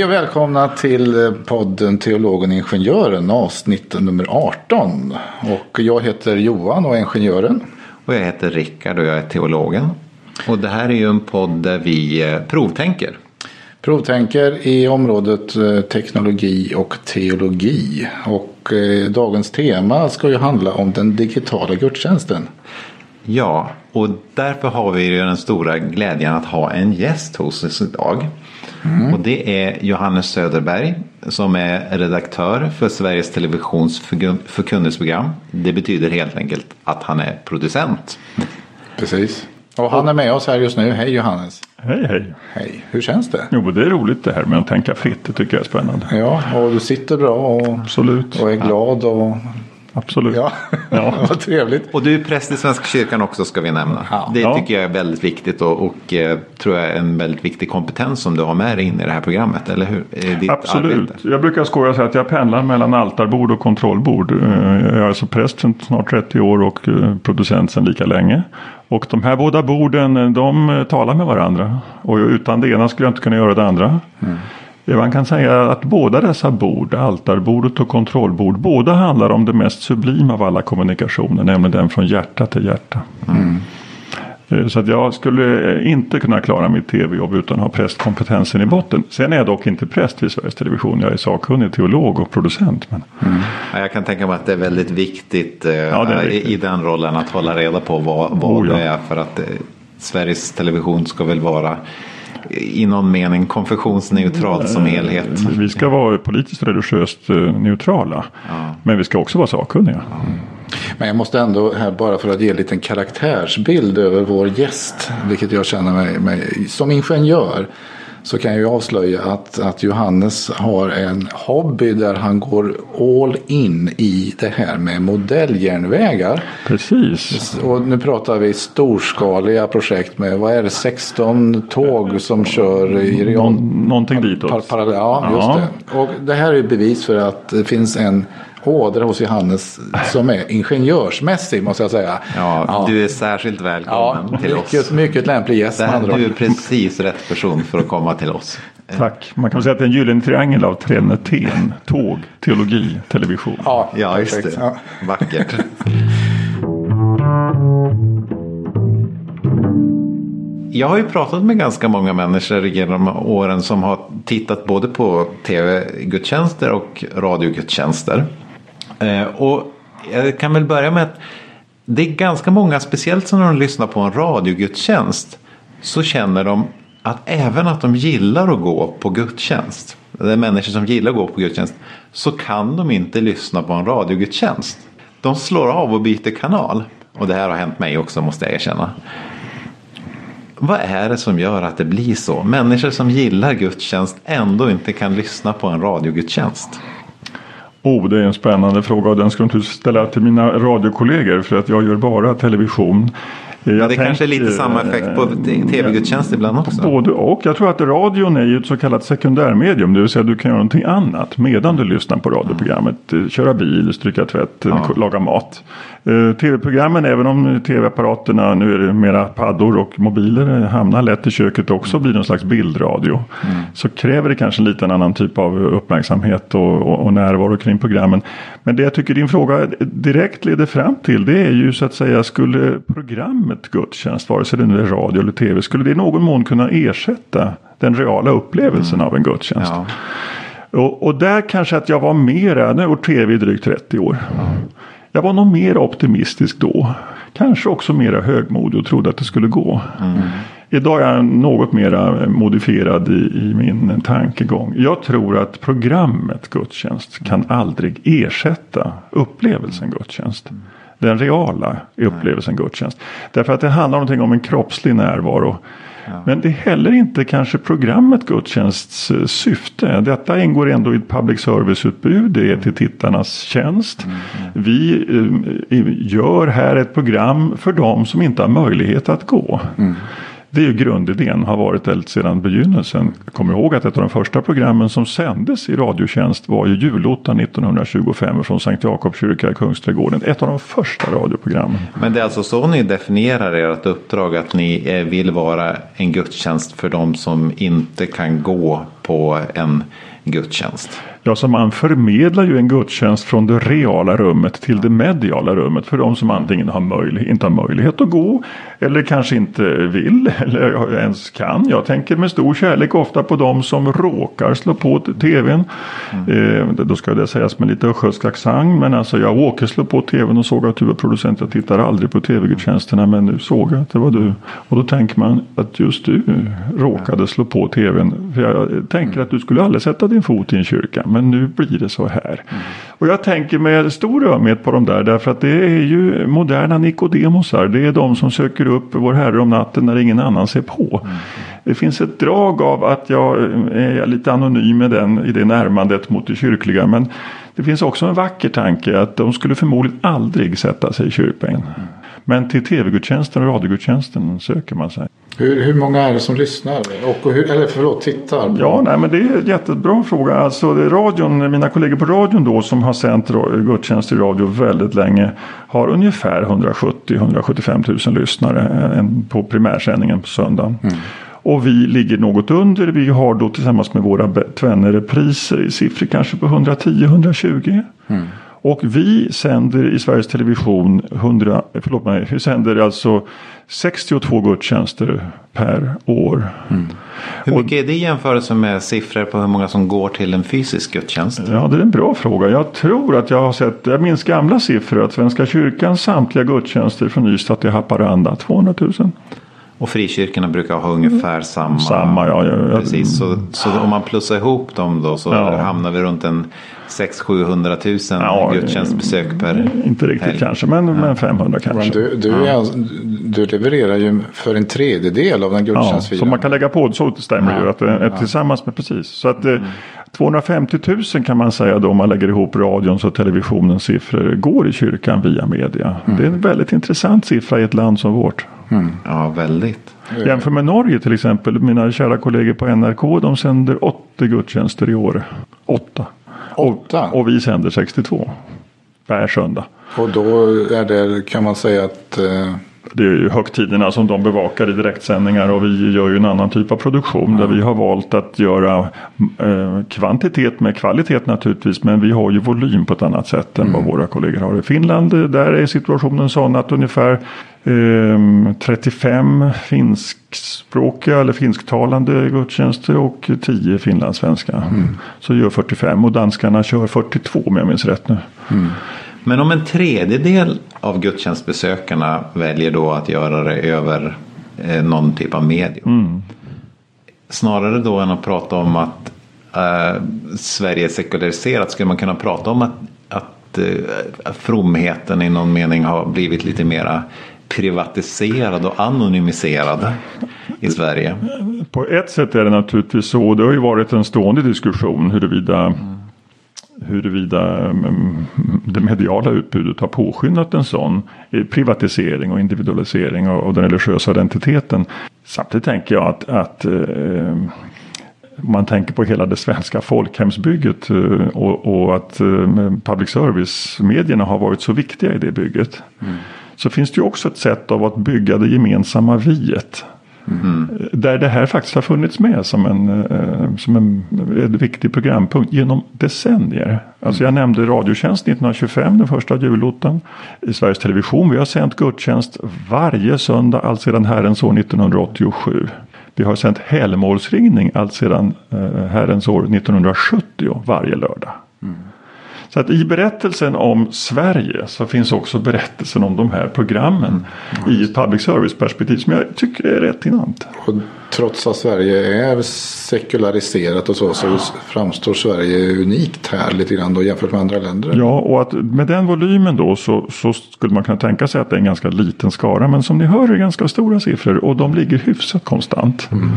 Hej och välkomna till eh, podden Teologen och Ingenjören avsnitt nummer 18. Och jag heter Johan och är ingenjören. Och jag heter Rickard och jag är teologen. Och det här är ju en podd där vi eh, provtänker. Provtänker i området eh, teknologi och teologi. Och dagens tema ska ju handla om den digitala gudstjänsten. Ja, och därför har vi den stora glädjen att ha en gäst hos oss idag. Mm. Och det är Johannes Söderberg som är redaktör för Sveriges Televisions förkunnelseprogram. Det betyder helt enkelt att han är producent. Precis. Och han är med oss här just nu. Hej Johannes. Hej hej. Hej. Hur känns det? Jo det är roligt det här med att tänka fritt. Det tycker jag är spännande. Ja och du sitter bra och, Absolut. och är glad och Absolut. Ja, ja. vad trevligt. Och du är präst i Svenska kyrkan också ska vi nämna. Ja. Det tycker jag är väldigt viktigt och, och eh, tror jag är en väldigt viktig kompetens som du har med dig in i det här programmet, eller hur? Absolut. Arbete. Jag brukar skoja och säga att jag pendlar mellan altarbord och kontrollbord. Eh, jag är alltså präst sedan snart 30 år och eh, producent sedan lika länge. Och de här båda borden de talar med varandra. Och utan det ena skulle jag inte kunna göra det andra. Mm. Man kan säga att båda dessa bord, altarbordet och kontrollbord, båda handlar om det mest sublima av alla kommunikationer, nämligen den från hjärta till hjärta. Mm. Eh, så att jag skulle inte kunna klara mitt tv-jobb utan att ha prästkompetensen i botten. Sen är jag dock inte präst vid Sveriges Television. Jag är sakkunnig teolog och producent. Men... Mm. Jag kan tänka mig att det är väldigt viktigt, eh, ja, är viktigt. i den rollen att hålla reda på vad, vad oh, ja. det är. För att eh, Sveriges Television ska väl vara i någon mening konfessionsneutralt som helhet. Vi ska vara politiskt religiöst eh, neutrala. Ja. Men vi ska också vara sakkunniga. Ja. Men jag måste ändå här bara för att ge en liten karaktärsbild över vår gäst. Vilket jag känner mig, mig som ingenjör så kan jag ju avslöja att, att Johannes har en hobby där han går all in i det här med modelljärnvägar. Precis. Och nu pratar vi storskaliga projekt med, vad är det, 16 tåg som kör i. Nå någonting ditåt. Par, par, ja, just ja. det. Och det här är bevis för att det finns en ådra hos Johannes som är ingenjörsmässig måste jag säga. Ja, ja. du är särskilt välkommen ja, till mycket, oss. Mycket lämplig gäst. du är precis rätt person för att komma till oss. Tack. Man kan säga att det är en gyllene triangel av Triniteten. Tåg, teologi, television. Ja, ja just det. Ja. Vackert. Jag har ju pratat med ganska många människor genom åren som har tittat både på tv-gudstjänster och radiogudstjänster. Eh, och jag kan väl börja med att det är ganska många, speciellt när de lyssnar på en radiogudstjänst, så känner de att även att de gillar att gå på gudstjänst, det är människor som gillar att gå på gudstjänst, så kan de inte lyssna på en radiogudstjänst. De slår av och byter kanal. Och det här har hänt mig också måste jag erkänna. Vad är det som gör att det blir så? Människor som gillar gudstjänst ändå inte kan lyssna på en radiogudstjänst. Oh, det är en spännande fråga och den ska jag naturligtvis ställa till mina radiokollegor för att jag gör bara television. Jag det tänk, kanske är lite samma effekt på tv-gudstjänst ibland också? Både och. Jag tror att radion är ju ett så kallat sekundärmedium. Det vill säga du kan göra någonting annat medan du lyssnar på radioprogrammet. Köra bil, stryka tvätt, ja. laga mat. Eh, tv-programmen, även om tv-apparaterna, nu är det mera paddor och mobiler, hamnar lätt i köket också och blir någon slags bildradio. Mm. Så kräver det kanske en liten annan typ av uppmärksamhet och, och, och, närvaro kring programmen. Men det jag tycker din fråga direkt leder fram till det är ju så att säga skulle programmet gudstjänst, vare sig det nu är radio eller tv, skulle det i någon mån kunna ersätta den reala upplevelsen mm. av en gudstjänst? Ja. Och, och, där kanske att jag var mera, nu har tv i drygt 30 år. Mm. Jag var nog mer optimistisk då. Kanske också mera högmodig och trodde att det skulle gå. Mm. Idag är jag något mer modifierad i, i, min tankegång. Jag tror att programmet gudstjänst kan aldrig ersätta upplevelsen gudstjänst. Den reala upplevelsen gudstjänst. Därför att det handlar någonting om en kroppslig närvaro. Men det är heller inte kanske programmet gudstjänsts eh, syfte. Detta ingår ändå i ett public service-utbud. Det är till tittarnas tjänst. Mm. mm. Vi eh, gör här ett program för dem som inte har möjlighet att gå. Mm. Det är ju grundidén, har varit det sedan begynnelsen. Jag kommer ihåg att ett av de första programmen som sändes i Radiotjänst var ju julottan 1925 från Sankt Jakobs kyrka i Kungsträdgården. Ett av de första radioprogrammen. Men det är alltså så ni definierar ert uppdrag, att ni eh, vill vara en gudstjänst för de som inte kan gå på en gudstjänst. Ja, så man förmedlar ju en gudstjänst från det reala rummet till det mediala rummet för de som antingen har möjlighet, inte har möjlighet att gå eller kanske inte vill eller ens kan. Jag tänker med stor kärlek ofta på de som råkar slå på tvn. Mm. Eh, då ska det sägas med lite östgötsk accent men alltså jag åker slå på tvn och såg att du var producent. Jag tittar aldrig på tv-gudstjänsterna men nu såg jag att det var du. Och då tänker man att just du råkade slå på tvn. För jag tänker att du skulle aldrig sätta din fot i en kyrka men nu blir det så här. Mm. Och jag tänker med stor ömhet på de där därför att det är ju moderna Nikodemosar. Det är de som söker upp vår Herre om natten när ingen annan ser på. Mm. Det finns ett drag av att jag eh, är lite anonym med den i det närmandet mot det kyrkliga. Men det finns också en vacker tanke att de skulle förmodligen aldrig sätta sig i kyrkbänken. Mm. Men till tv-gudstjänsten och radiogudstjänsten söker man sig. Hur, hur många är det som lyssnar? Och hur, eller förlåt, tittar? Ja, nej, men det är en jättebra fråga. Alltså, radion, mina kollegor på radion då som har sänt gudstjänst i radio väldigt länge har ungefär 170-175 000 lyssnare på primärsändningen på söndagen. Mm. Och vi ligger något under. Vi har då tillsammans med våra tvenne repriser i siffror kanske på 110-120. Mm. Och vi sänder i Sveriges Television 100, förlåt mig, vi sänder alltså 62 gudstjänster per år. Mm. Hur mycket är det i jämförelse med siffror på hur många som går till en fysisk gudstjänst? Ja, det är en bra fråga. Jag tror att jag har sett, jag minns gamla siffror, att Svenska kyrkans samtliga gudstjänster från Ystad till Haparanda, 200 000. Och frikyrkorna brukar ha ungefär samma. Samma ja. ja, ja. Precis, så, så om man plussar ihop dem då så ja. hamnar vi runt en 600-700 000 ja, gudstjänstbesök per Inte riktigt helg. kanske men, ja. men 500 kanske. Men du, du, ja. du, levererar ju för en tredjedel av den gudstjänstfiran. Ja, så man kan lägga på så stämmer ja. ju. Att det är tillsammans med precis. Så att mm. 250 000 kan man säga då om man lägger ihop radions och televisionens siffror går i kyrkan via media. Mm. Det är en väldigt intressant siffra i ett land som vårt. Mm. Ja, väldigt. Jämför med Norge till exempel. Mina kära kollegor på NRK de sänder 80 gudstjänster i år. 8. Åtta? Och, och vi sänder 62. Per söndag. Och då är det, kan man säga att eh... Det är ju högtiderna som de bevakar i direktsändningar och vi gör ju en annan typ av produktion mm. där vi har valt att göra eh, kvantitet med kvalitet naturligtvis men vi har ju volym på ett annat sätt än mm. vad våra kollegor har. I Finland där är situationen sån att ungefär 35 ehm, finskspråkiga eller finsktalande gudstjänster och 10 finlandssvenska. Mm. Så gör 45 och danskarna kör 42 om jag minns rätt nu. Mm. Men om en tredjedel av gudstjänstbesökarna väljer då att göra det över eh, någon typ av medium. Mm. Snarare då än att prata om att eh, Sverige är sekulariserat skulle man kunna prata om att, att eh, fromheten i någon mening har blivit lite mera privatiserad och anonymiserad i Sverige? På ett sätt är det naturligtvis så. Det har ju varit en stående diskussion huruvida mm. huruvida mm, det mediala utbudet har påskyndat en sån privatisering och individualisering av den religiösa identiteten. Samtidigt tänker jag att, att eh, om man tänker på hela det svenska folkhemsbygget eh, och, och att eh, public service-medierna har varit så viktiga i det bygget. Mm så finns det ju också ett sätt av att bygga det gemensamma viet. Mm. Där det här faktiskt har funnits med som en, eh, som en, en viktig programpunkt genom decennier. Alltså jag nämnde Radiotjänst 1925, den första julottan. I Sveriges Television, vi har sänt gudstjänst varje söndag alltsedan Herrens år 1987. Vi har sänt helgmålsringning alltsedan eh, Herrens år 1970 varje lördag. Mm. Så att i berättelsen om Sverige så finns också berättelsen om de här programmen mm. i ett public service perspektiv som jag tycker är rätt intressant. Och trots att Sverige är sekulariserat och så, så framstår Sverige unikt här lite grann då jämfört med andra länder. Ja, och att med den volymen då så, så skulle man kunna tänka sig att det är en ganska liten skara. Men som ni hör är det ganska stora siffror och de ligger hyfsat konstant. Mm.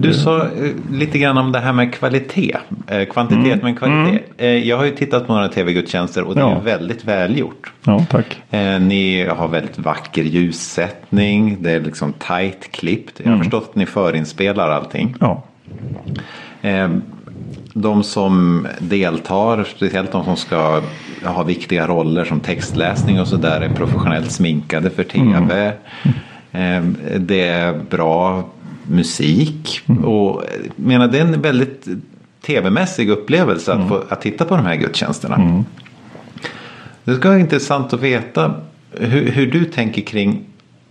Du sa eh, lite grann om det här med kvalitet. Eh, kvantitet mm. men kvalitet. Mm. Eh, jag har ju tittat på några tv-gudstjänster och det ja. är väldigt välgjort. Ja, tack. Ni har väldigt vacker ljussättning. Det är liksom tight klippt. Jag har mm. förstått att ni förinspelar allting. Ja. De som deltar, speciellt de som ska ha viktiga roller som textläsning och sådär är professionellt sminkade för tv. Mm. Eh, det är bra musik. Mm. Och jag menar, det är en väldigt tv-mässig upplevelse att, få, att titta på de här gudstjänsterna. Mm. Det ska vara intressant att veta hur, hur du tänker kring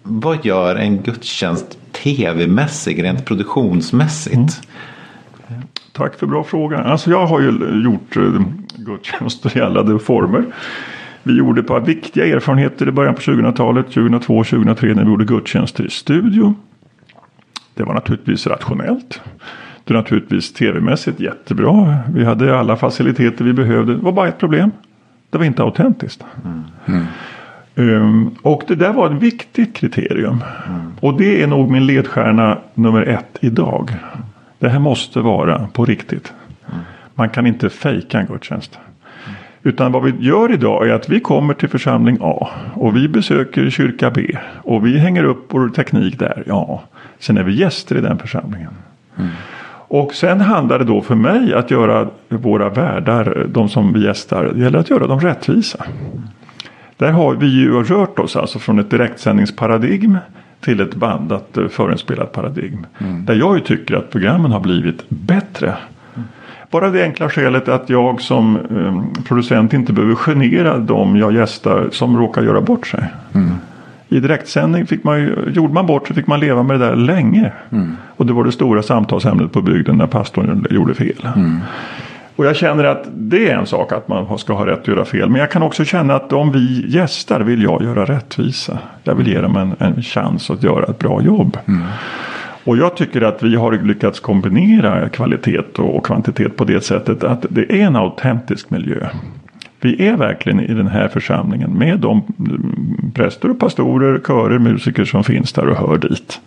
vad gör en gudstjänst tv-mässig rent produktionsmässigt? Mm. Tack för bra fråga. Alltså jag har ju gjort eh, gudstjänster i alla former. Vi gjorde ett par viktiga erfarenheter i början på 2000-talet, 2002 2003 när vi gjorde gudstjänster i studio. Det var naturligtvis rationellt. Det var naturligtvis tv-mässigt jättebra. Vi hade alla faciliteter vi behövde. Det var bara ett problem. Det var inte autentiskt. Um, och det där var ett viktigt kriterium. Och det är nog min ledstjärna nummer ett idag. Det här måste vara på riktigt. Man kan inte fejka en gudstjänst. Utan vad vi gör idag är att vi kommer till församling A och vi besöker kyrka B och vi hänger upp vår teknik där. Ja, sen är vi gäster i den församlingen. Och sen handlar det då för mig att göra våra värdar, de som vi gästar, det gäller att göra dem rättvisa. Där har vi ju rört oss alltså från ett direktsändningsparadigm till ett bandat eh, förinspelat paradigm. Där jag ju tycker att programmen har blivit bättre. Bara det enkla skälet att jag som eh, producent inte behöver genera dem jag gästar som råkar göra bort sig. I direktsändning fick man ju, gjorde man bort sig fick man leva med det där länge. Och det var det stora samtalsämnet på bygden när pastorn gjorde fel. Och jag känner att det är en sak att man ska ha rätt att göra fel. Men jag kan också känna att om vi gästar vill jag göra rättvisa. Jag vill ge dem en, en chans att göra ett bra jobb. Och jag tycker att vi har lyckats kombinera kvalitet och kvantitet på det sättet att det är en autentisk miljö. Vi är verkligen i den här församlingen med de mm, präster och pastorer, körer, musiker som finns där och hör dit.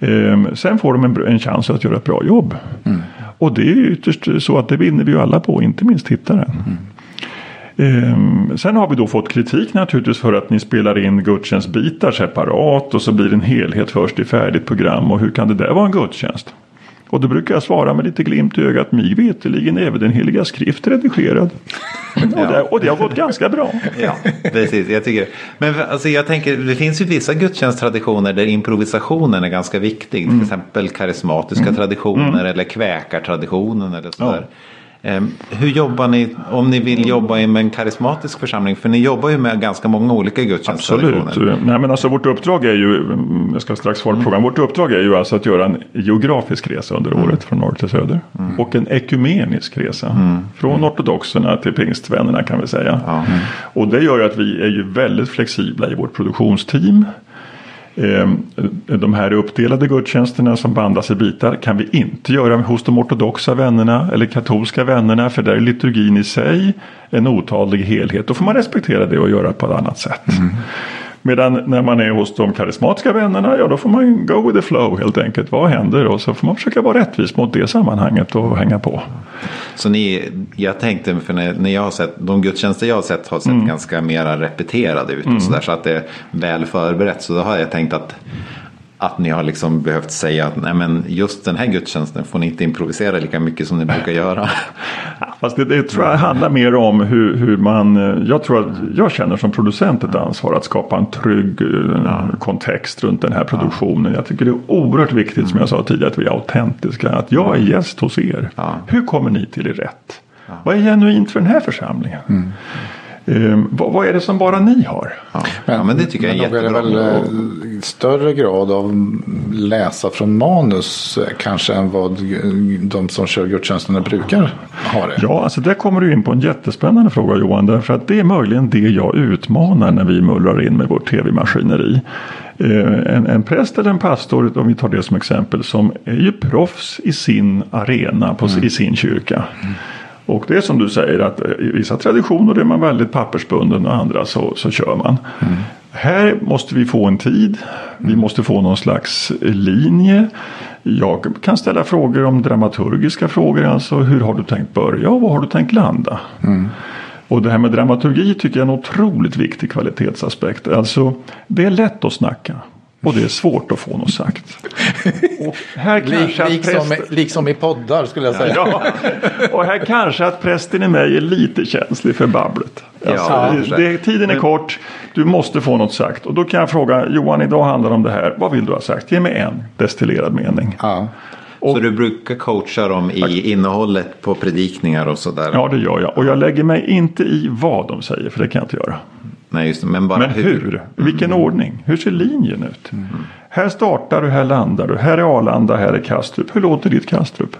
Ehm, sen får de en, en chans att göra ett bra jobb. Och det är ytterst så att det vinner vi ju alla på, inte minst tittaren. Ehm, sen har vi då fått kritik naturligtvis för att ni spelar in gudstjänstbitar separat och så blir det en helhet först i färdigt program och hur kan det där vara en gudstjänst? Och då brukar jag svara med lite glimt i ögat, mig veterligen även den heliga skrift redigerad. Och, det, och det har gått ganska bra. Ja, precis. Jag tycker Men alltså, jag tänker, det finns ju vissa gudstjänsttraditioner där improvisationen är ganska viktig. Till exempel karismatiska traditioner eller kväkartraditionen eller sådär. Ehm, Hur jobbar ni om ni vill jobba med en karismatisk församling? För ni jobbar ju med ganska många olika gudstjänsttraditioner. Absolut. Nej, men alltså, vårt uppdrag är ju, mm, jag ska strax svara på frågan, vårt uppdrag är ju alltså att göra en geografisk resa under året från norr till söder. Och en ekumenisk resa. Från ortodoxerna till pingstvännerna kan vi säga. Och det gör ju att vi är ju väldigt flexibla i vårt produktionsteam. Ehm, de här uppdelade gudstjänsterna som bandas i bitar kan vi inte göra hos de ortodoxa vännerna eller katolska vännerna för där är liturgin i sig en otadlig helhet. Då får man respektera det och göra på ett annat sätt. Mm. Medan när man är hos de karismatiska vännerna, ja då får man go with the flow helt enkelt. Vad händer? Och så får man försöka vara rättvis mot det sammanhanget och hänga på. Så ni, jag tänkte, för när, när jag har sett, de gudstjänster jag har sett har sett ganska mera repeterade ut. Och så, där, så att det är väl förberett. Så då har jag tänkt att, att ni har liksom behövt säga att nej men just den här gudstjänsten får ni inte improvisera lika mycket som ni brukar göra. Fast det, det tror jag handlar mer om hur, hur man, eh, jag tror att jag känner som producent ett ansvar att skapa en trygg eh, kontext runt den här produktionen. Jag tycker det är oerhört viktigt som jag sa tidigare att vi är autentiska. Att jag är gäst hos er. Ja. Hur kommer ni till er rätt? Vad är genuint för den här församlingen? Eh, vad, vad är det som bara ni har? Ja, men, ja, men det tycker jag är jättebra. är det väl eh, större grad av läsa från manus eh, kanske än vad de som kör gudstjänsterna brukar ha det. Ja, alltså där kommer du in på en jättespännande fråga Johan. Därför att det är möjligen det jag utmanar när vi mullrar in med vårt tv-maskineri. Eh, en, en präst eller en pastor, om vi tar det som exempel, som är ju proffs i sin arena, på, i sin kyrka. Och det är som du säger att eh, i vissa traditioner är man väldigt pappersbunden och andra så, så kör man. Här måste vi få en tid. Vi måste få någon slags linje. Jag kan ställa frågor om dramaturgiska frågor. Alltså hur har du tänkt börja och var har du tänkt landa? Och det här med dramaturgi tycker jag är en otroligt viktig kvalitetsaspekt. Alltså det är lätt att snacka. Och det är svårt att få något sagt. Och här Lik, kanske att liksom, präst- liksom i poddar skulle jag säga. Ja, och här kanske att prästen i mig är lite känslig för babblet. Alltså, Ja, det, det, tiden är kort. Du måste få något sagt. Och då kan jag fråga Johan, idag handlar det om det här. Vad vill du ha sagt? Ge mig en destillerad mening. Ja. Så du brukar coacha dem i innehållet på predikningar och sådär? Ja, det gör jag. Och jag lägger mig inte i vad de säger, för det kan jag inte göra. Nej, just det. Men bara Men hur? hur? I vilken ordning? Hur ser linjen ut? Här startar du, här landar du. Här är Arlanda, här är Kastrup. Hur låter ditt Kastrup?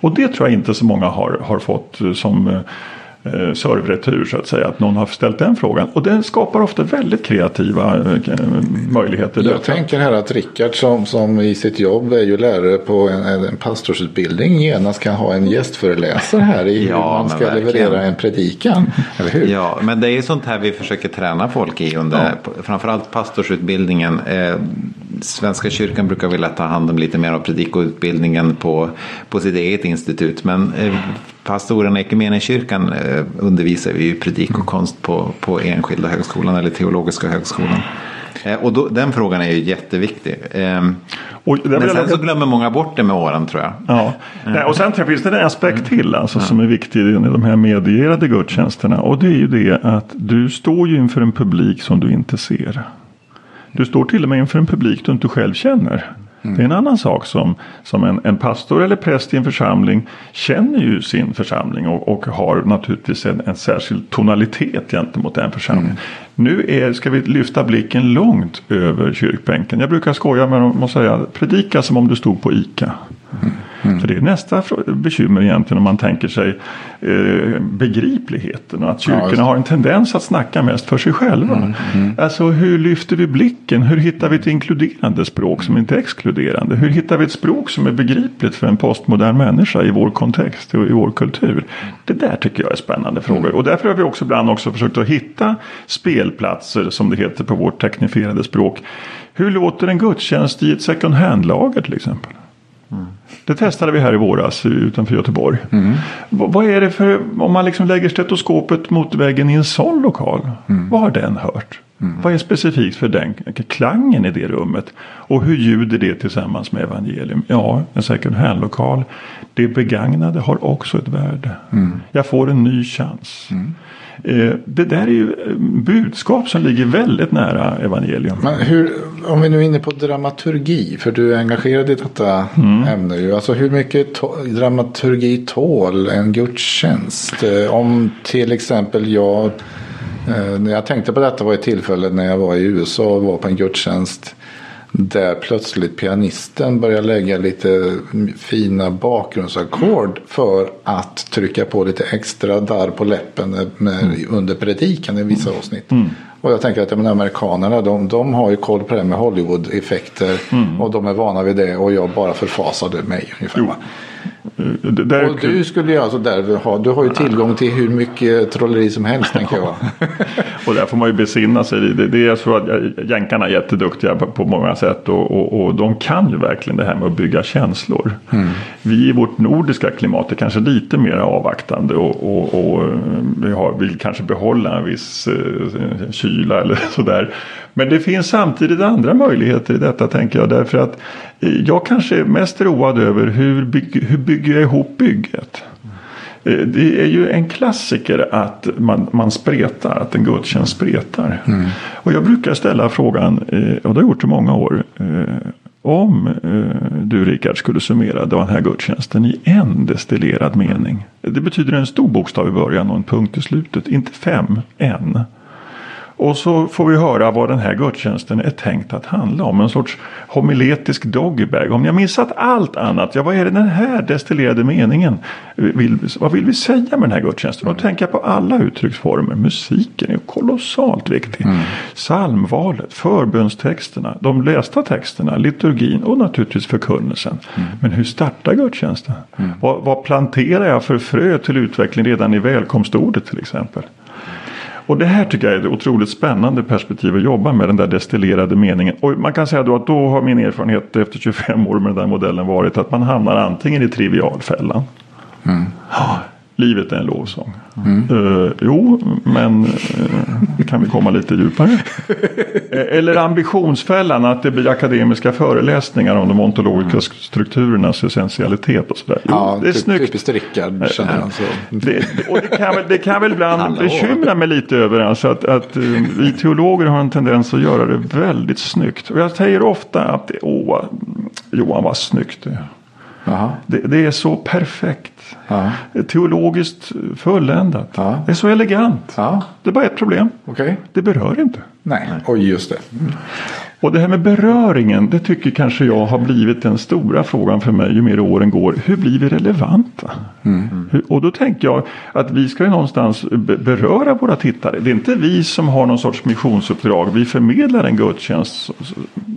Och det tror jag inte så många har, har fått eh, som eh, servretur så att säga. Att någon har ställt den frågan. Och den skapar ofta väldigt kreativa eh, möjligheter. Jag tänker här att Rickard som, som i sitt jobb är ju lärare på en, en pastorsutbildning genast kan ha en gästföreläsare här i hur Ja, man men ska verkligen. leverera en predikan. Eller hur? Ja, men det är sånt här vi försöker träna folk i under framförallt pastorsutbildningen. Eh, Svenska kyrkan brukar vilja ta hand om lite mer av predikoutbildningen på, på sitt eget institut. Men eh, pastorerna i Equmeniakyrkan eh, undervisar vi ju predikokonst på, på enskilda högskolan eller teologiska högskolan. Eh, och då, den frågan är ju jätteviktig. Eh, Och men sen så lägga- glömmer många bort det med åren tror jag. Ja. Nej, och sen finns det en aspekt till alltså, som är viktig i de här medierade gudstjänsterna. Och det är ju det att du står ju inför en publik som du inte ser. Du står till och med inför en publik du inte själv känner. Det är en annan sak som, som en, en pastor eller präst i en församling känner ju sin församling och, och har naturligtvis en, en särskild tonalitet gentemot den församlingen. Nu är, ska vi lyfta blicken långt över kyrkbänken. Jag brukar skoja med dem och säga predika som om du stod på ICA. För det är nästa bekymmer egentligen om man tänker sig eh, begripligheten och att Ja, kyrkorna det. har en tendens att snacka mest för sig själva. Alltså hur lyfter vi blicken? Hur hittar vi ett inkluderande språk som inte är exkluderande? Hur hittar vi ett språk som är begripligt för en postmodern människa i vår kontext och i vår kultur? Det där tycker jag är spännande frågor. Och därför har vi också ibland också försökt att hitta spelplatser som det heter på vårt teknifierade språk. Hur låter en gudstjänst i ett second hand-lager till exempel? Det testade vi här i våras utanför Göteborg. V- vad är det för, om man liksom lägger stetoskopet mot väggen i en sån lokal. Vad har den hört? Vad är specifikt för den klangen i det rummet? Och hur ljuder det tillsammans med evangelium? Ja, en second hand-lokal. Det begagnade har också ett värde. Jag får en ny chans. Eh, det där är ju eh, budskap som ligger väldigt nära evangelium. Men hur, om vi nu är inne på dramaturgi, för du är engagerad i detta Mm. ämne. Ju. Alltså hur mycket dramaturgi tål en gudstjänst? Eh, Om till exempel jag, när jag tänkte på detta var ett tillfälle när jag var i USA och var på en gudstjänst. Där plötsligt pianisten börjar lägga lite fina bakgrundsackord för att trycka på lite extra darr på läppen med, med, under predikan i vissa avsnitt. Mm. Och jag tänker att ja, men amerikanerna de, de har ju koll på det här med Hollywood-effekter. Och de är vana vid det och jag bara förfasade mig ungefär. Jo. det är Och du skulle ju alltså där ha, du har ju tillgång till hur mycket trolleri som helst tänker jag. Och där får man ju besinna sig. Det, det är så att jag- jänkarna är jätteduktiga på, på många sätt. Och, och, och de kan ju verkligen det här med att bygga känslor. Vi i vårt nordiska klimat är kanske lite mer avvaktande. Och, och, vi har, vill kanske behålla en viss eh, kyla eller sådär. Men det finns samtidigt andra möjligheter i detta tänker jag. Därför att eh, jag kanske är mest road över hur, bygg, hur bygger jag ihop bygget. Eh, Det är ju en klassiker att man, man spretar, att en gudstjänst spretar. Och jag brukar ställa frågan, eh, och det har jag gjort i många år. Om du Rickard skulle summera den här gudstjänsten i en destillerad mening. Det betyder en stor bokstav i början och en punkt i slutet. Inte fem, en. Och så får vi höra vad den här gudstjänsten är tänkt att handla om. En sorts homiletisk doggybag. Om jag missat allt annat, ja vad är det den här destillerade meningen? Vill, vad vill vi säga med den här gudstjänsten? Och tänker jag på alla uttrycksformer. Musiken är kolossalt viktig. Psalmvalet, förbönstexterna, de lästa texterna, liturgin och naturligtvis förkunnelsen. Men hur startar gudstjänsten? Vad, vad planterar jag för frö till utveckling redan i välkomstordet till exempel? Och det här tycker jag är ett otroligt spännande perspektiv att jobba med den där destillerade meningen. Och man kan säga då att då har min erfarenhet efter 25 år med den där modellen varit att man hamnar antingen i trivialfällan. Ja, Livet är en lovsång. Mm. Uh, jo, men uh, kan vi komma lite djupare? Eller ambitionsfällan att det blir akademiska föreläsningar om de ontologiska mm. strukturernas essentialitet och sådär. Ja, det är typ, snyggt. Typiskt Rickard känner jag. Så. Det, och det kan, väl, det kan väl ibland bekymra mig lite över alltså att, att uh, vi teologer har en tendens att göra det väldigt snyggt. Och jag säger ofta att åh, Johan vad snyggt det är. Det, det, är så perfekt. Aha. Teologiskt fulländat. Aha. Det är så elegant. Aha. Det är bara ett problem. Okay. Det berör inte. Nej, oj just det. Och det här med beröringen, det tycker kanske jag har blivit den stora frågan för mig ju mer åren går. Hur blir vi relevanta? Mm. Och då tänker jag att vi ska ju någonstans beröra våra tittare. Det är inte vi som har någon sorts missionsuppdrag. Vi förmedlar en gudstjänst,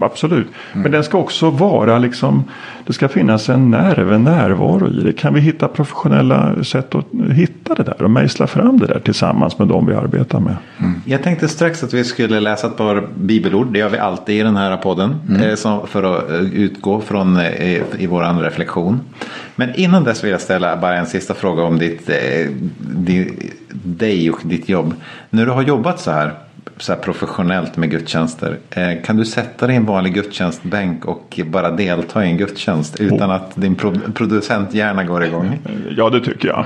absolut. Mm. Men den ska också vara liksom, det ska finnas en nerv, en närvaro i det. Kan vi hitta professionella sätt att hitta det där och mejsla fram det där tillsammans med de vi arbetar med? Mm. Jag tänkte strax att vi skulle läsa ett par bibelord. Det gör vi alltid i den här podden. Mm. Eh, för att eh, utgå från eh, i vår reflektion. Men innan dess vill jag ställa bara en sista fråga om ditt, dig och ditt jobb. När du har jobbat så här, så här professionellt med gudstjänster. Kan du sätta dig i en vanlig gudstjänstbänk och bara delta i en gudstjänst utan att din producenthjärna går igång? Ja, det tycker jag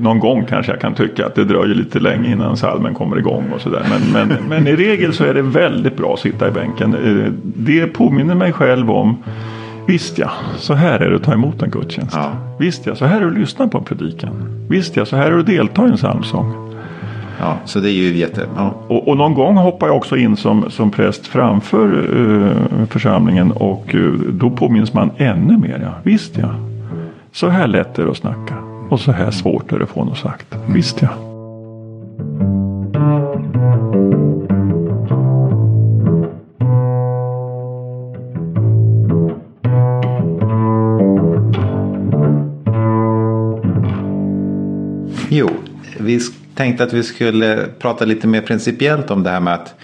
någon gång kanske jag kan tycka att det dröjer lite länge innan salmen kommer igång och sådär. Men, men, men i regel så är det väldigt bra att sitta i bänken. Eh, det påminner mig själv om Visst ja, så här är det att ta emot en gudstjänst. Ja. Visst ja, så här är det att lyssna på en predikan. Visst ja, så här är det att delta i en psalmsång. Ja, så det är ju jätte... Ja. Och, och, någon gång hoppar jag också in som, som präst framför uh, församlingen och uh, då påminns man ännu mer. Ja. Visst ja, så här lätt är det att snacka. Och så här svårt är det att få något sagt. Visst ja. Jo, vi tänkte att vi skulle prata lite mer principiellt om det här med att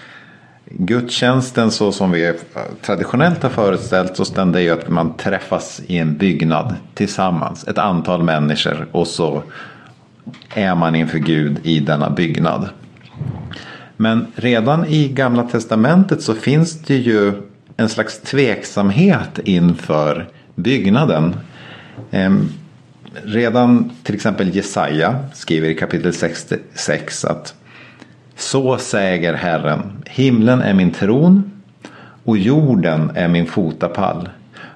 gudstjänsten så som vi traditionellt har föreställt oss den det är ju att man träffas i en byggnad tillsammans. Ett antal människor och så är man inför Gud i denna byggnad. Men redan i Gamla Testamentet så finns det ju en slags tveksamhet inför byggnaden. Ehm, redan till exempel Jesaja skriver i kapitel 66 att så säger Herren, himlen är min tron och jorden är min fotapall.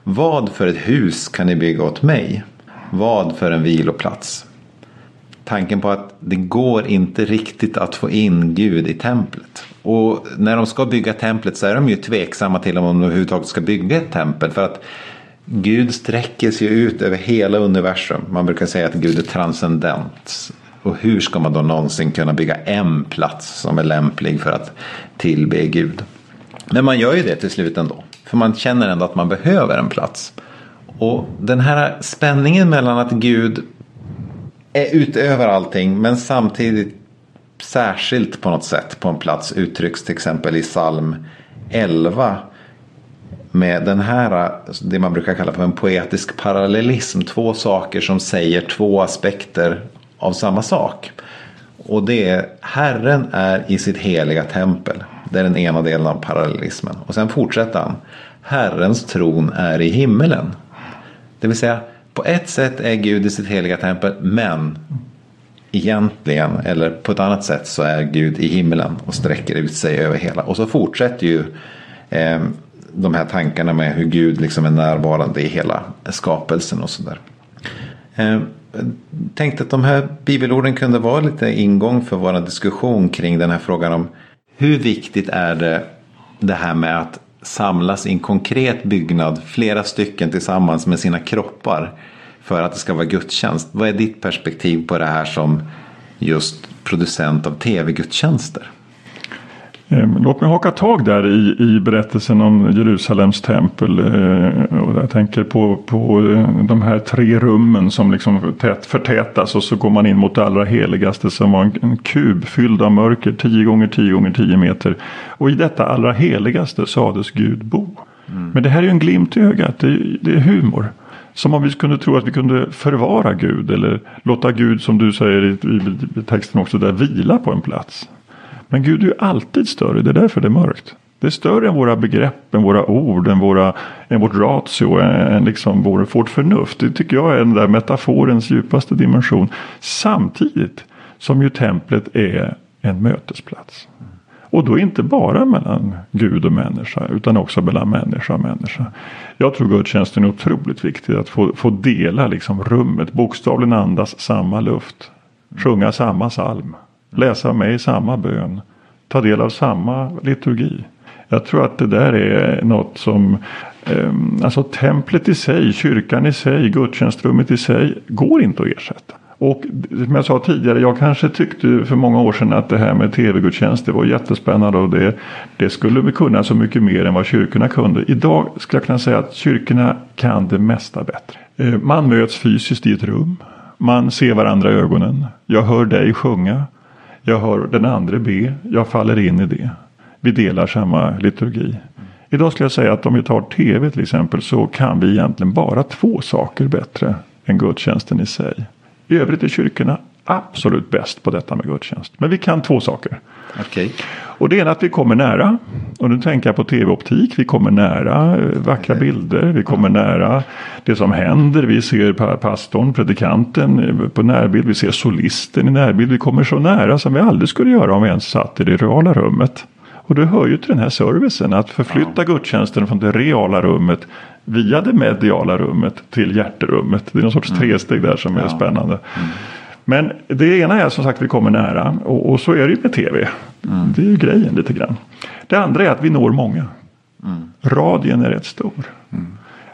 Vad för ett hus kan ni bygga åt mig? Vad för en viloplats? Tanken på att det går inte riktigt att få in Gud i templet. Och när de ska bygga templet så är de ju tveksamma till om de överhuvudtaget ska bygga ett tempel. För att Gud sträcker sig ut över hela universum. Man brukar säga att Gud är transcendent. Och hur ska man då någonsin kunna bygga en plats som är lämplig för att tillbe Gud? Men man gör ju det till slut ändå. För man känner ändå att man behöver en plats. Och den här spänningen mellan att Gud är utöver allting men samtidigt särskilt på något sätt på en plats uttrycks till exempel i psalm 11 med den här, det man brukar kalla för en poetisk parallellism. Två saker som säger två aspekter av samma sak. Och det är Herren är i sitt heliga tempel. Det är den ena delen av parallellismen. Och sen fortsätter han. Herrens tron är i himmelen. Det vill säga på ett sätt är Gud i sitt heliga tempel men egentligen eller på ett annat sätt så är Gud i himmelen och sträcker ut sig över hela. Och så fortsätter ju eh, de här tankarna med hur Gud liksom är närvarande i hela skapelsen och sådär. Eh, Eh, tänkte att de här bibelorden kunde vara lite ingång för vår diskussion kring den här frågan om hur viktigt är det det här med att samlas i en konkret byggnad, flera stycken tillsammans med sina kroppar för att det ska vara gudstjänst. Vad är ditt perspektiv på det här som just producent av tv-gudstjänster? Ehm, låt mig haka tag där i, i berättelsen om Jerusalems tempel. Eh, och jag tänker på, på eh, de här tre rummen som liksom tät, förtätas och så går man in mot det allra heligaste som var en, en kub fylld av mörker 10 gånger 10 gånger 10 meter. Och i detta allra heligaste sades Gud bo. Mm. Men det här är ju en glimt i ögat, det, det är humor. Som om vi kunde tro att vi kunde förvara Gud eller låta Gud som du säger i, i, i texten också där vila på en plats. Men Gud är ju alltid större, det är därför det är mörkt. Det är större än våra begrepp, än våra ord, än, våra, än vårt ratio, än liksom vår, vårt förnuft. Det tycker jag är den där metaforens djupaste dimension. Samtidigt som ju templet är en mötesplats. Och då inte bara mellan Gud och människa utan också mellan människa och människa. Jag tror gudstjänsten är otroligt viktig att få, få dela liksom rummet, bokstavligen andas samma luft. Sjunga samma psalm, läsa med i samma bön, ta del av samma liturgi. Jag tror att det där är något som eh, Alltså templet i sig, kyrkan i sig, gudstjänstrummet i sig går inte att ersätta. Och som jag sa tidigare, jag kanske tyckte för många år sedan att det här med tv-gudstjänst det var jättespännande och det, det skulle vi kunna så mycket mer än vad kyrkorna kunde. Idag skulle jag kunna säga att kyrkorna kan det mesta bättre. Eh, man möts fysiskt i ett rum. Man ser varandra i ögonen. Jag hör dig sjunga. Jag hör den andra be. Jag faller in i det. Vi delar samma liturgi. Idag skulle jag säga att om vi tar tv till exempel så kan vi egentligen bara två saker bättre än gudstjänsten i sig. I övrigt är kyrkorna absolut bäst på detta med gudstjänst. Men vi kan två saker. Okay. Och det ena är att vi kommer nära. Och nu tänker jag på tv-optik. Vi kommer nära eh, vackra bilder. Vi kommer nära det som händer. Vi ser pastorn, predikanten eh, på närbild. Vi ser solisten i närbild. Vi kommer så nära som vi aldrig skulle göra om vi ens satt i det reala rummet. Och det hör ju till den här servicen att förflytta gudstjänsten från det reala rummet via det mediala rummet till hjärterummet. Det är någon sorts mm. tresteg där som är spännande. Mm. Men det ena är som sagt vi kommer nära och, och så är det ju med tv. Mm. Det är ju grejen lite grann. Det andra är att vi når många. Mm. Radien är rätt stor. Mm.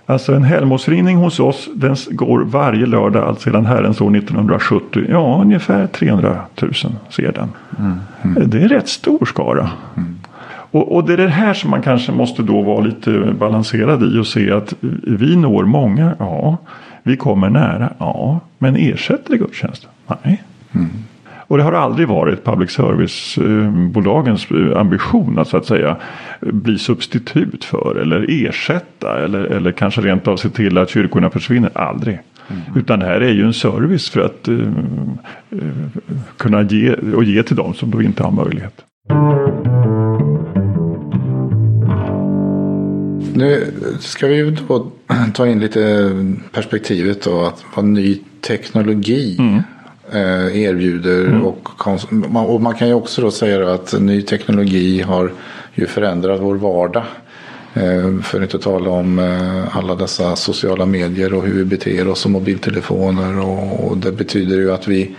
Alltså en helgmålsringning hos oss den går varje lördag allt sedan Herrens år 1970. Ja, ungefär 300 000 ser den. Mm. Mm. Det är rätt stor skara. Mm. Och, och, det är det här som man kanske måste då vara lite balanserad i och se att vi når många, ja. Vi kommer nära, ja. Men ersätter det gudstjänsten? Nej. Mm. Och det har aldrig varit public service-bolagens eh, ambition att så att säga bli substitut för eller ersätta eller, eller kanske rent av se till att kyrkorna försvinner. Aldrig. Mm. Utan det här är ju en service för att uh, uh, kunna ge och ge till dem som då inte har möjlighet. Nu ska vi då ta in lite perspektivet då att vad ny teknologi mm. Eh, erbjuder. Mm. Och, och man kan ju också då säga att ny teknologi har ju förändrat vår vardag. Eh, för att inte tala om eh, alla dessa sociala medier och hur vi beter oss och mobiltelefoner. Och det betyder ju att vi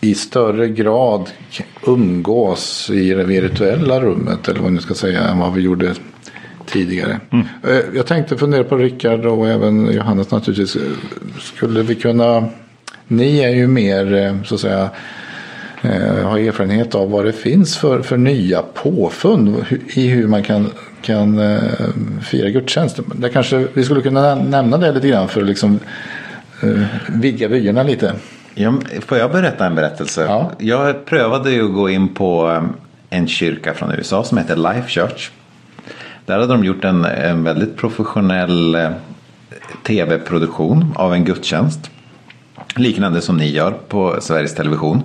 i större grad umgås i det virtuella rummet eller vad man ska säga än vad vi gjorde tidigare. Mm. Jag tänkte fundera på Rickard och även Johannes naturligtvis. Skulle vi kunna ni är ju mer eh, så att säga eh, har erfarenhet av vad det finns för, för nya påfund i hur man kan, kan fira gudstjänst. Där kanske vi skulle kunna nämna det lite grann för att liksom, vidga vyerna lite. Ja, får jag berätta en berättelse? Ja. Jag prövade ju att gå in på en kyrka från USA som heter Life Church. Där hade de gjort en, en väldigt professionell eh, tv-produktion av en gudstjänst. Liknande som ni gör på Sveriges Television.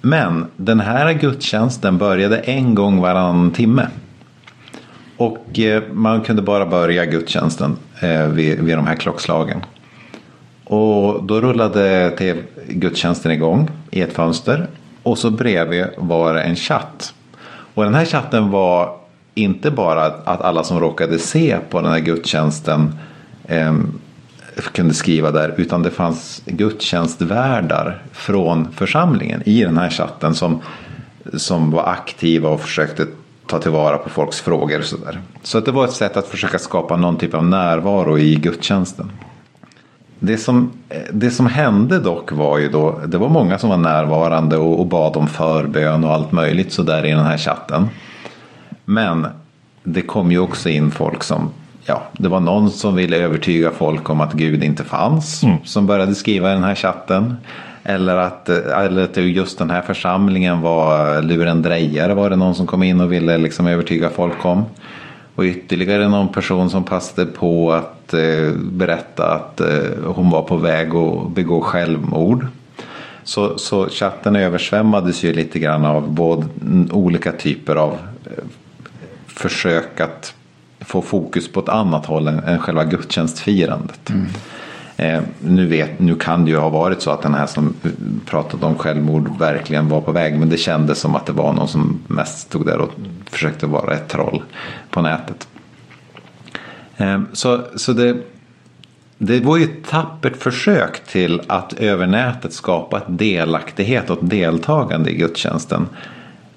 Men den här gudstjänsten började en gång varannan timme. Och eh, man kunde bara börja gudstjänsten eh, vid, vid de här klockslagen. Och då rullade TV gudstjänsten igång i ett fönster. Och så bredvid var det en chatt. Och den här chatten var inte bara att alla som råkade se på den här gudstjänsten eh, kunde skriva där. Utan det fanns gudstjänstvärdar från församlingen i den här chatten som, som var aktiva och försökte ta tillvara på folks frågor. Och sådär. så att det var ett sätt att försöka skapa någon typ av närvaro i gudstjänsten. Det som, det som hände dock var ju då, det var många som var närvarande och, och bad om förbön och allt möjligt sådär i den här chatten. Men det kom ju också in folk som ja, det var någon som ville övertyga folk om att Gud inte fanns. Mm. Som började skriva i den här chatten. Eller att, eller att just den här församlingen var lurendrejare var det någon som kom in och ville liksom övertyga folk om. Och ytterligare någon person som passade på att eh, berätta att eh, hon var på väg att begå självmord. Så, så chatten översvämmades ju lite grann av både olika typer av eh, försök att få fokus på ett annat håll än, än själva gudstjänstfirandet. Mm. Eh, nu, vet, nu kan det ju ha varit så att den här som pratade om självmord verkligen var på väg. Men det kändes som att det var någon som mest stod där och försökte vara ett troll på nätet. Eh, så, så det, det var ju ett tappert försök till att över nätet skapa ett delaktighet och ett deltagande i gudstjänsten.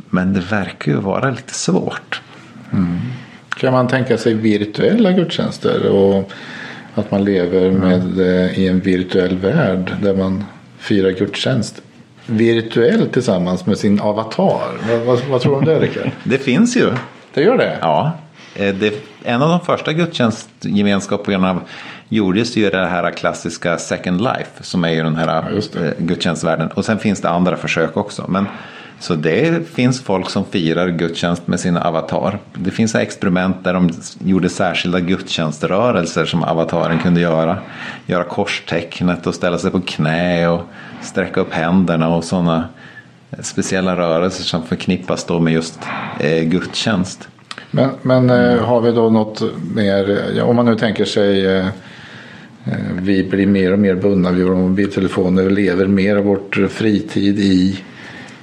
Men det verkar ju vara lite svårt. Mm. Kan man tänka sig virtuella gudstjänster? Och att man lever med, eh, i en virtuell värld där man firar gudstjänst virtuellt tillsammans med sin avatar. Vad, vad, vad tror du om det Rickard? Det finns ju. Det gör det? Ja. Eh, det, en av de första gudstjänstgemenskaperna gjordes ju det här klassiska Second Life som är ju den här ja, eh, gudstjänstvärlden. Och sen finns det andra försök också. Men så det finns folk som firar gudstjänst med sina avatar. Det finns experiment där de gjorde särskilda gudstjänströrelser som avataren kunde göra. Göra korstecknet och ställa sig på knä och sträcka upp händerna och sådana speciella rörelser som förknippas då med just eh, gudstjänst. Men, men eh, har vi då något mer, ja, om man nu tänker sig eh, eh vi blir mer och mer bundna vid våra mobiltelefoner och lever mer av vår fritid i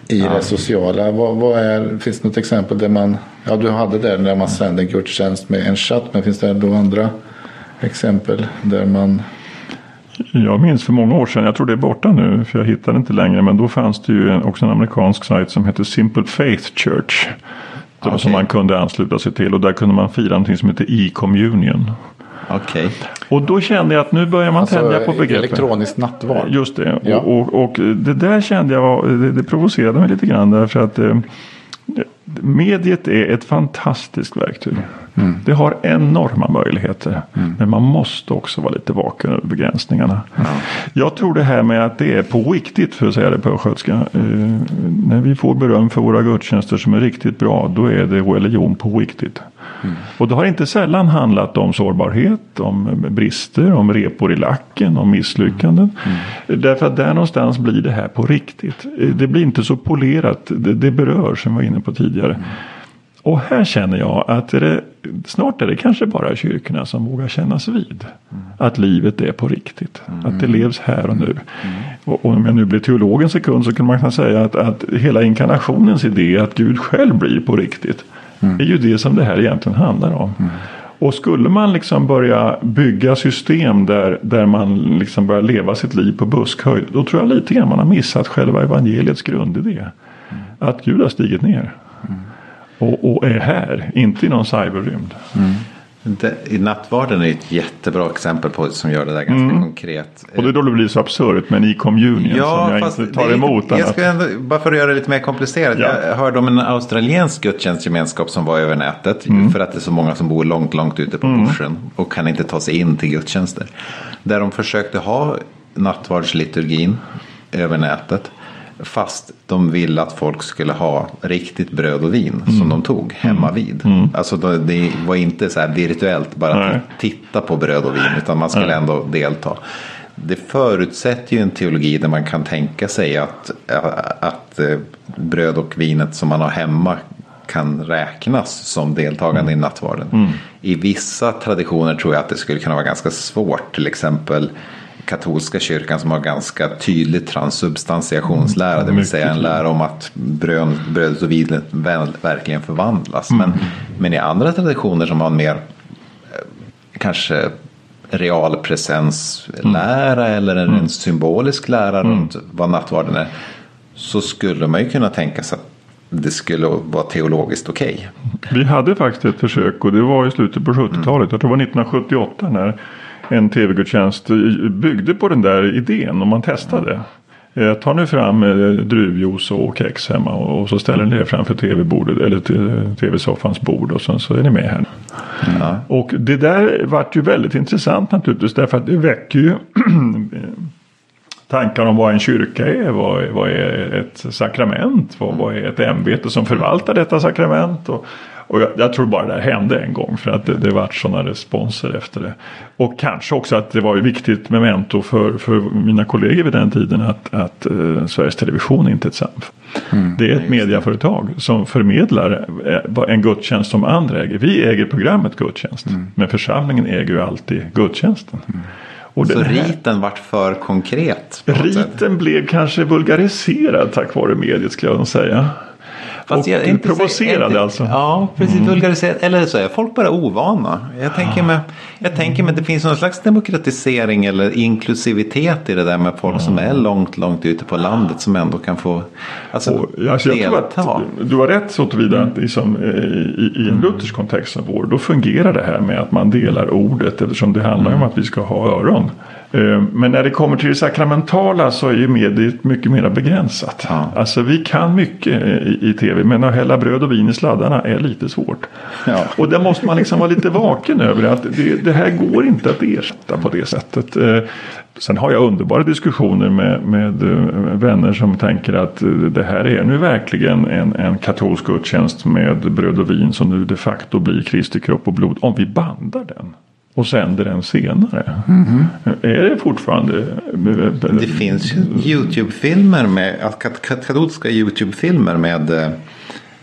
i ja. det sociala. Vad, vad, är, finns det något exempel där man, ja du hade det där man sänder en gudstjänst med en chatt, men finns det då andra exempel där man jag minns för många år sedan, jag tror det är borta nu för jag hittar det inte längre. Men då fanns det ju också en amerikansk sajt som hette Simple Faith Church. Okay. Som man kunde ansluta sig till och där kunde man fira någonting som heter e-communion. Okay. Och då kände jag att nu börjar man alltså, tänja på begreppet. Elektroniskt nattvard. Just det. Ja. Och, och, och, det där kände jag, det, det provocerade mig lite grann. Därför att eh, mediet är ett fantastiskt verktyg. Mm. Det har enorma möjligheter. Mm. Men man måste också vara lite vaken över begränsningarna. Mm. Jag tror det här med att det är på riktigt för att säga det på östgötska. Eh, när vi får beröm för våra gudstjänster som är riktigt bra. Då är det religion på riktigt. Mm. Och det har inte sällan handlat om sårbarhet, om brister, om repor i lacken, om misslyckanden. Mm. Därför att där någonstans blir det här på riktigt. Det blir inte så polerat, det, det berör som vi var inne på tidigare. Och här känner jag att det, snart är det kanske bara kyrkorna som vågar kännas vid. Mm. Att livet är på riktigt. Mm. Att det levs här och nu. Mm. Och, och, om jag nu blir teolog en sekund så kan man kan säga att, att hela inkarnationens idé att Gud själv blir på riktigt. Mm. är ju det som det här egentligen handlar om. Mm. Och skulle man liksom börja bygga system där, där man liksom börjar leva sitt liv på buskhöjd. Då tror jag lite grann man har missat själva evangeliets grundidé. Mm. Att Gud har stigit ner. Och, och, är här, inte i någon cyberrymd. Mm. I nattvarden är ett jättebra exempel på som gör det där ganska mm. konkret. Och det är då det blir så absurt med en e-communion ja, som jag inte tar emot. Jag ska ändå, bara för att göra det lite mer komplicerat. Ja. Jag hörde om en australiensk gudstjänstgemenskap som var över nätet. Mm. För att det är så många som bor långt, långt ute på mm. börsen. Och kan inte ta sig in till gudstjänster. Där de försökte ha nattvardsliturgin över nätet. Fast de ville att folk skulle ha riktigt bröd och vin mm. som de tog hemma vid. Mm. Alltså det var inte så här virtuellt bara Nej. att titta på bröd och vin utan man skulle Nej. ändå delta. Det förutsätter ju en teologi där man kan tänka sig att, att eh, bröd och vinet som man har hemma kan räknas som deltagande mm. i nattvarden. Mm. I vissa traditioner tror jag att det skulle kunna vara ganska svårt. Till exempel katolska kyrkan som har ganska tydlig transsubstantiationslära. Det vill säga en lära om att bröd, brödet och vinet verkligen förvandlas. Mm. Men, men i andra traditioner som har en mer eh, kanske realpresenslära mm. eller en mm. symbolisk lära mm. runt vad nattvarden är. Så skulle man ju kunna tänka sig att det skulle vara teologiskt okej. Okay. Vi hade faktiskt ett försök och det var i slutet på 70-talet. Jag tror det var 1978 när en tv-gudstjänst byggde på den där idén och man testade. Eh, tar ni fram eh, druvjuice och kex hemma och så ställer ni det framför tv-bordet eller tv-soffans bord och sen så är ni med här. Mm. Och det där vart ju väldigt intressant naturligtvis därför att det väcker ju tankar om vad en kyrka är. Vad vad är ett sakrament? Vad, vad är ett ämbete som förvaltar detta sakrament? Och, och jag, jag, tror bara det hände en gång för att det, det vart sådana responser efter det. Och kanske också att det var viktigt memento för, för mina kollegor vid den tiden att, att uh, Sveriges Television inte är ett SAMF. Mm, det är ett mediaföretag som förmedlar eh, en gudstjänst som andra äger. Vi äger programmet gudstjänst. Mm. Men församlingen äger ju alltid gudstjänsten. Mm. Och så här, riten vart för konkret? Riten blev kanske vulgariserad tack vare mediet skulle jag säga. Fast och inte, provocerade inte, alltså. Ja, precis. Mm. Vulgariserad. Eller så är folk bara ovana. Jag tänker mig, jag tänker mig att det finns någon slags demokratisering eller inklusivitet i det där med folk mm. som är långt, långt ute på landet som ändå kan få alltså, och, alltså, jag delta. Tror att du har rätt så tillvida att liksom, eh, i, i en luthersk kontext som vår då fungerar det här med att man delar ordet eftersom det handlar mm. om att vi ska ha öron. Eh, men när det kommer till det sakramentala så är ju mediet mycket mer begränsat. Ja. Alltså vi kan mycket i, i, tv men att hälla bröd och vin i sladdarna är lite svårt. Ja. Och där måste man liksom vara lite vaken över att det, det, här går inte att ersätta på det sättet. Eh, sen har jag underbara diskussioner med, med eh, vänner som tänker att det här är nu verkligen en, en katolsk gudstjänst med bröd och vin som nu de facto blir Kristi kropp och blod om vi bandar den och sänder den senare. Mm. Är det fortfarande? Det finns Youtube-filmer med katolska Youtube-filmer med eh,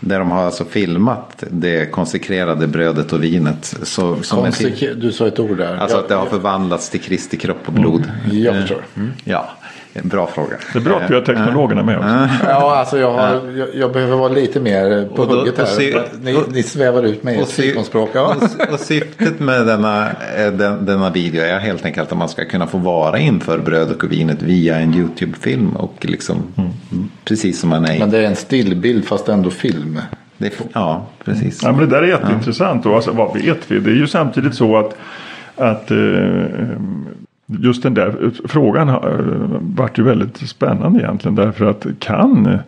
där de har alltså filmat det konsekrerade brödet och vinet. Så, Konsekre- du sa ett ord där. Alltså att det har förvandlats till Kristi kropp och blod. Mm. Jag förstår. Mm. Ja. En bra fråga. Det är bra att vi har teknologerna med oss. Ja, alltså jag, har, jag, jag behöver vara lite mer på då, hugget här. Sy, ni, ni, svävar ut med ert fikonspråk. Ja. Och, och syftet med denna, eh, den, denna video är helt enkelt att man ska kunna få vara inför brödet och vinet via en YouTube-film. Och liksom, mm. Precis som man är. Men det är en stillbild fast ändå film. Det, ja, precis. Ja, men det där är jätteintressant. Ja. Och alltså, vad vet vi? Det är ju samtidigt så att, att eh, just den där frågan eh, vart ju väldigt spännande egentligen. Därför att kan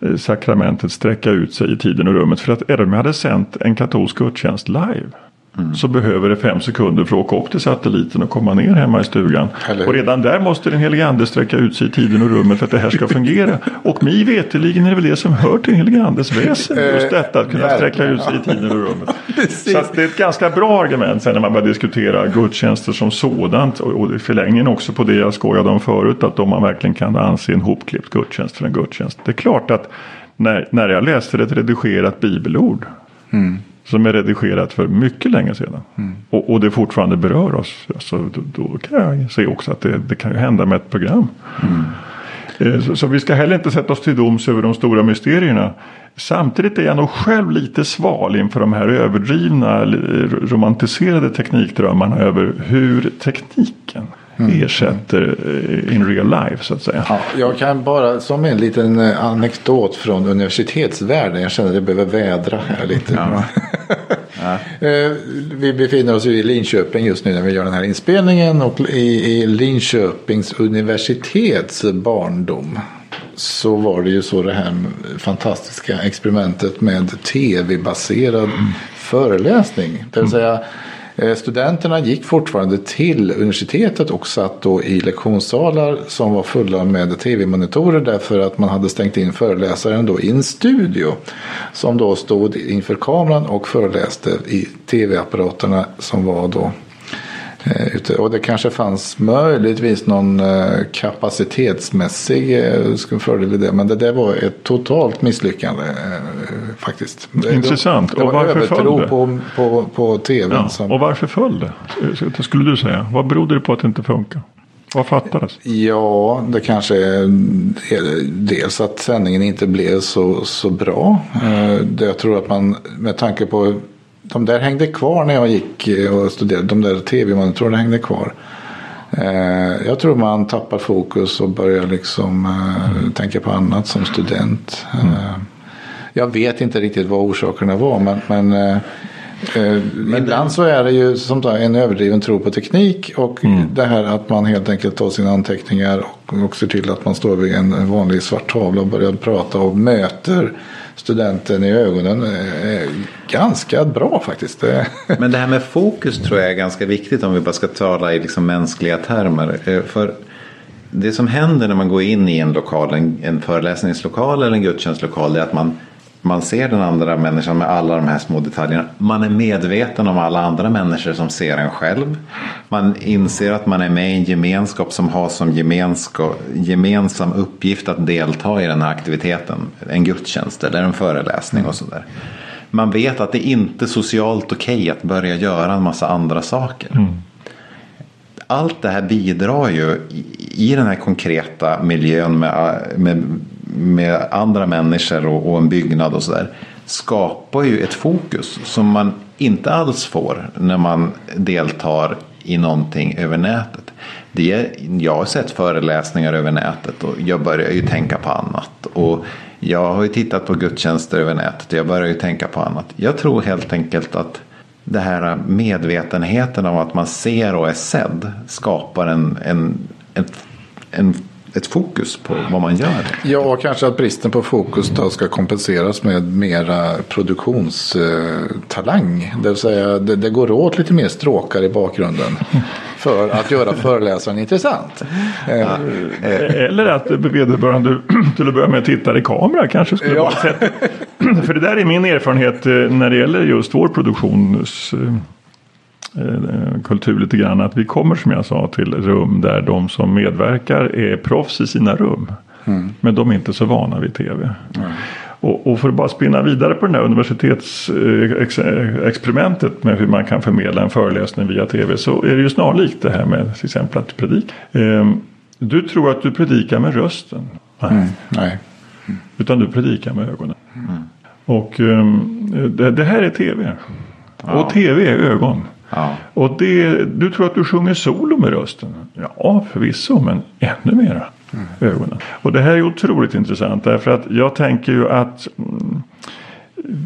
eh, sakramentet sträcka ut sig i tiden och rummet? För att Erme hade sänt en katolsk gudstjänst live Mm. Så behöver det fem sekunder för att åka upp till satelliten och komma ner hemma i stugan. Eller... Och redan där måste den helige ande sträcka ut sig i tiden och rummet för att det här ska fungera. och mig veteligen är det väl det som hör till helige andes väsen. Just detta att kunna sträcka ut sig i tiden och rummet. Så det är ett ganska bra argument sen när man börjar diskutera gudstjänster som sådant. Och i förlängningen också på det jag skojade om förut. Att om man verkligen kan anse en hopklippt gudstjänst för en gudstjänst. Det är klart att när, när jag läser ett redigerat bibelord. Mm som är redigerat för mycket länge sedan. Mm. Och, och, det fortfarande berör oss. Alltså, då, då, kan jag se också att det, det kan ju hända med ett program. Mm. Eh, så, så, vi ska heller inte sätta oss till doms över de stora mysterierna. Samtidigt är jag nog själv lite sval inför de här överdrivna romantiserade teknikdrömmarna över hur tekniken. Ersätter eh, in real life så att säga. Ja, jag kan bara som en liten eh, anekdot från universitetsvärlden. Jag känner att jag behöver vädra här lite. Ja. Eh, vi befinner oss i Linköping just nu när vi gör den här inspelningen. Och i, i Linköpings universitets barndom så var det ju så det här fantastiska experimentet med tv-baserad mm. föreläsning. Det vill mm. säga Eh, studenterna gick fortfarande till universitetet och satt då i lektionssalar som var fulla med tv-monitorer därför att man hade stängt in föreläsaren då i en studio som då stod inför kameran och föreläste i tv-apparaterna som var då och det kanske fanns möjligtvis någon eh, kapacitetsmässig eh, fördel i det. Men det där var ett totalt misslyckande faktiskt. Intressant. Det, det och varför föll det? På, på, på tvn. Ja, som... Och varför föll det? Skulle du säga. Vad berodde det på att det inte funkar? Vad fattades? Ja, det kanske är dels att sändningen inte blev så, så bra. Jag tror att man med tanke på de där hängde kvar när jag gick och studerade. De där tv-monitorerna hängde kvar. Eh, jag tror man tappar fokus och börjar liksom mm. tänka på annat som student. Mm. Jag vet inte riktigt vad orsakerna var men, men men ibland så är det ju som sagt en överdriven tro på teknik och mm. det här att man helt enkelt tar sina anteckningar och, och ser till att man står vid en vanlig svart tavla och börjar prata och möter studenten i ögonen är ganska bra faktiskt. Men det här med fokus tror jag är ganska viktigt om vi bara ska tala i liksom mänskliga termer. Eh, för det som händer när man går in i en lokal, en föreläsningslokal eller en gudstjänstlokal är att man, man ser den andra människan med alla de här små detaljerna. Man är medveten om alla andra människor som ser en själv. Man inser att man är med i en gemenskap som har som gemensam uppgift att delta i den här aktiviteten. En gudstjänst eller en föreläsning och sådär. Man vet att det inte är socialt okej okay att börja göra en massa andra saker. Mm allt det här bidrar ju i, den här konkreta miljön med, med, med andra människor och, och en byggnad och sådär. Skapar ju ett fokus som man inte alls får när man deltar i någonting över nätet. Det, jag har sett föreläsningar över nätet och jag börjar ju tänka på annat. Och jag har ju tittat på gudstjänster över nätet och jag börjar ju tänka på annat. Jag tror helt enkelt att det här medvetenheten om att man ser och är sedd skapar en, en, en, en ett fokus på vad man gör. Ja, kanske att bristen på fokus då ska kompenseras med mera produktionstalang. Det vill säga det, det går åt lite mer stråkar i bakgrunden för att göra föreläsaren intressant. Ja. Eller att vederbörande till att börja med tittar i kamera kanske skulle ja. vara sätt. För det där är min erfarenhet eh, när det gäller just vår produktions Eh, kultur lite grann. Att vi kommer som jag sa till rum där de som medverkar är proffs i sina rum. Mm. Men de är inte så vana vid tv. Mm. Och, och, för att bara spinna vidare på det här universitetsexperimentet med hur man kan förmedla en föreläsning via tv. Så är det ju snarlikt det här med till exempel att predika. Ehm, du tror att du predikar med rösten. Nej. Mm. Nej. Utan du predikar med ögonen. Mm. Och um, det, det, här är tv. Ja. Och tv är ögon. Ja. Och det, du tror att du sjunger solo med rösten? Ja, förvisso, men ännu mera mm. ögonen. Och det här är otroligt intressant därför att jag tänker ju att mm,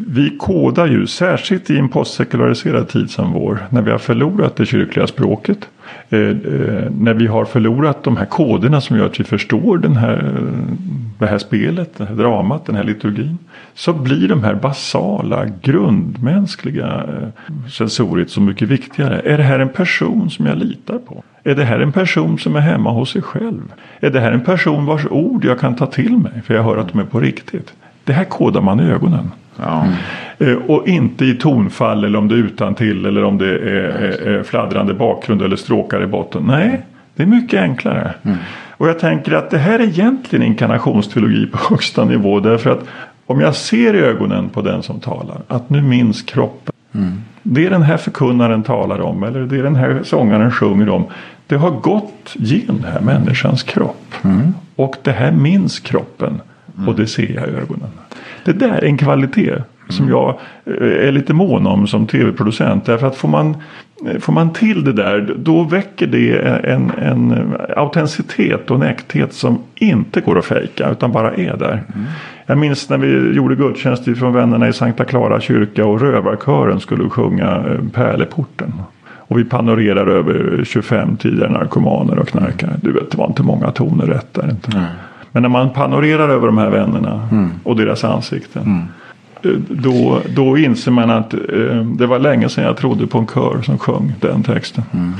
vi kodar ju, särskilt i en postsekulariserad tid som vår, när vi har förlorat det kyrkliga språket. Eh, eh, när vi har förlorat de här koderna som gör att vi förstår den här, det här spelet, det här dramat, den här liturgin. Så blir de här basala, grundmänskliga eh, sensoriet så mycket viktigare. Är det här en person som jag litar på? Är det här en person som är hemma hos sig själv? Är det här en person vars ord jag kan ta till mig för jag hör att de är på riktigt? Det här kodar man i ögonen. Ja. Mm. Och inte i tonfall eller om det är utan till eller om det är, är, är fladdrande bakgrund eller stråkar i botten. Nej, det är mycket enklare. Mm. Och jag tänker att det här är egentligen inkarnationsteologi på högsta nivå. Därför att om jag ser i ögonen på den som talar att nu minns kroppen. Mm. Det den här förkunnaren talar om eller det den här sångaren sjunger om. Det har gått genom den här människans kropp. Mm. Och det här minns kroppen. Och mm. det ser jag i ögonen. Det där är en kvalitet som jag eh, är lite mån om som tv-producent. Därför att får man, eh, får man till det där då väcker det en, en autenticitet och en äkthet som inte går att fejka utan bara är där. Mm. Jag minns när vi gjorde gudstjänst från vännerna i Sankta Clara kyrka och rövarkören skulle sjunga eh, Pärleporten. Och vi panorerar över 25 tidigare narkomaner och knarkare. Du vet, det var inte många toner rätt där inte. Mm. Men när man panorerar över de här vännerna mm. och deras ansikten. Mm. Eh, då, då inser man att eh, det var länge sedan jag trodde på en kör som sjöng den texten. Mm.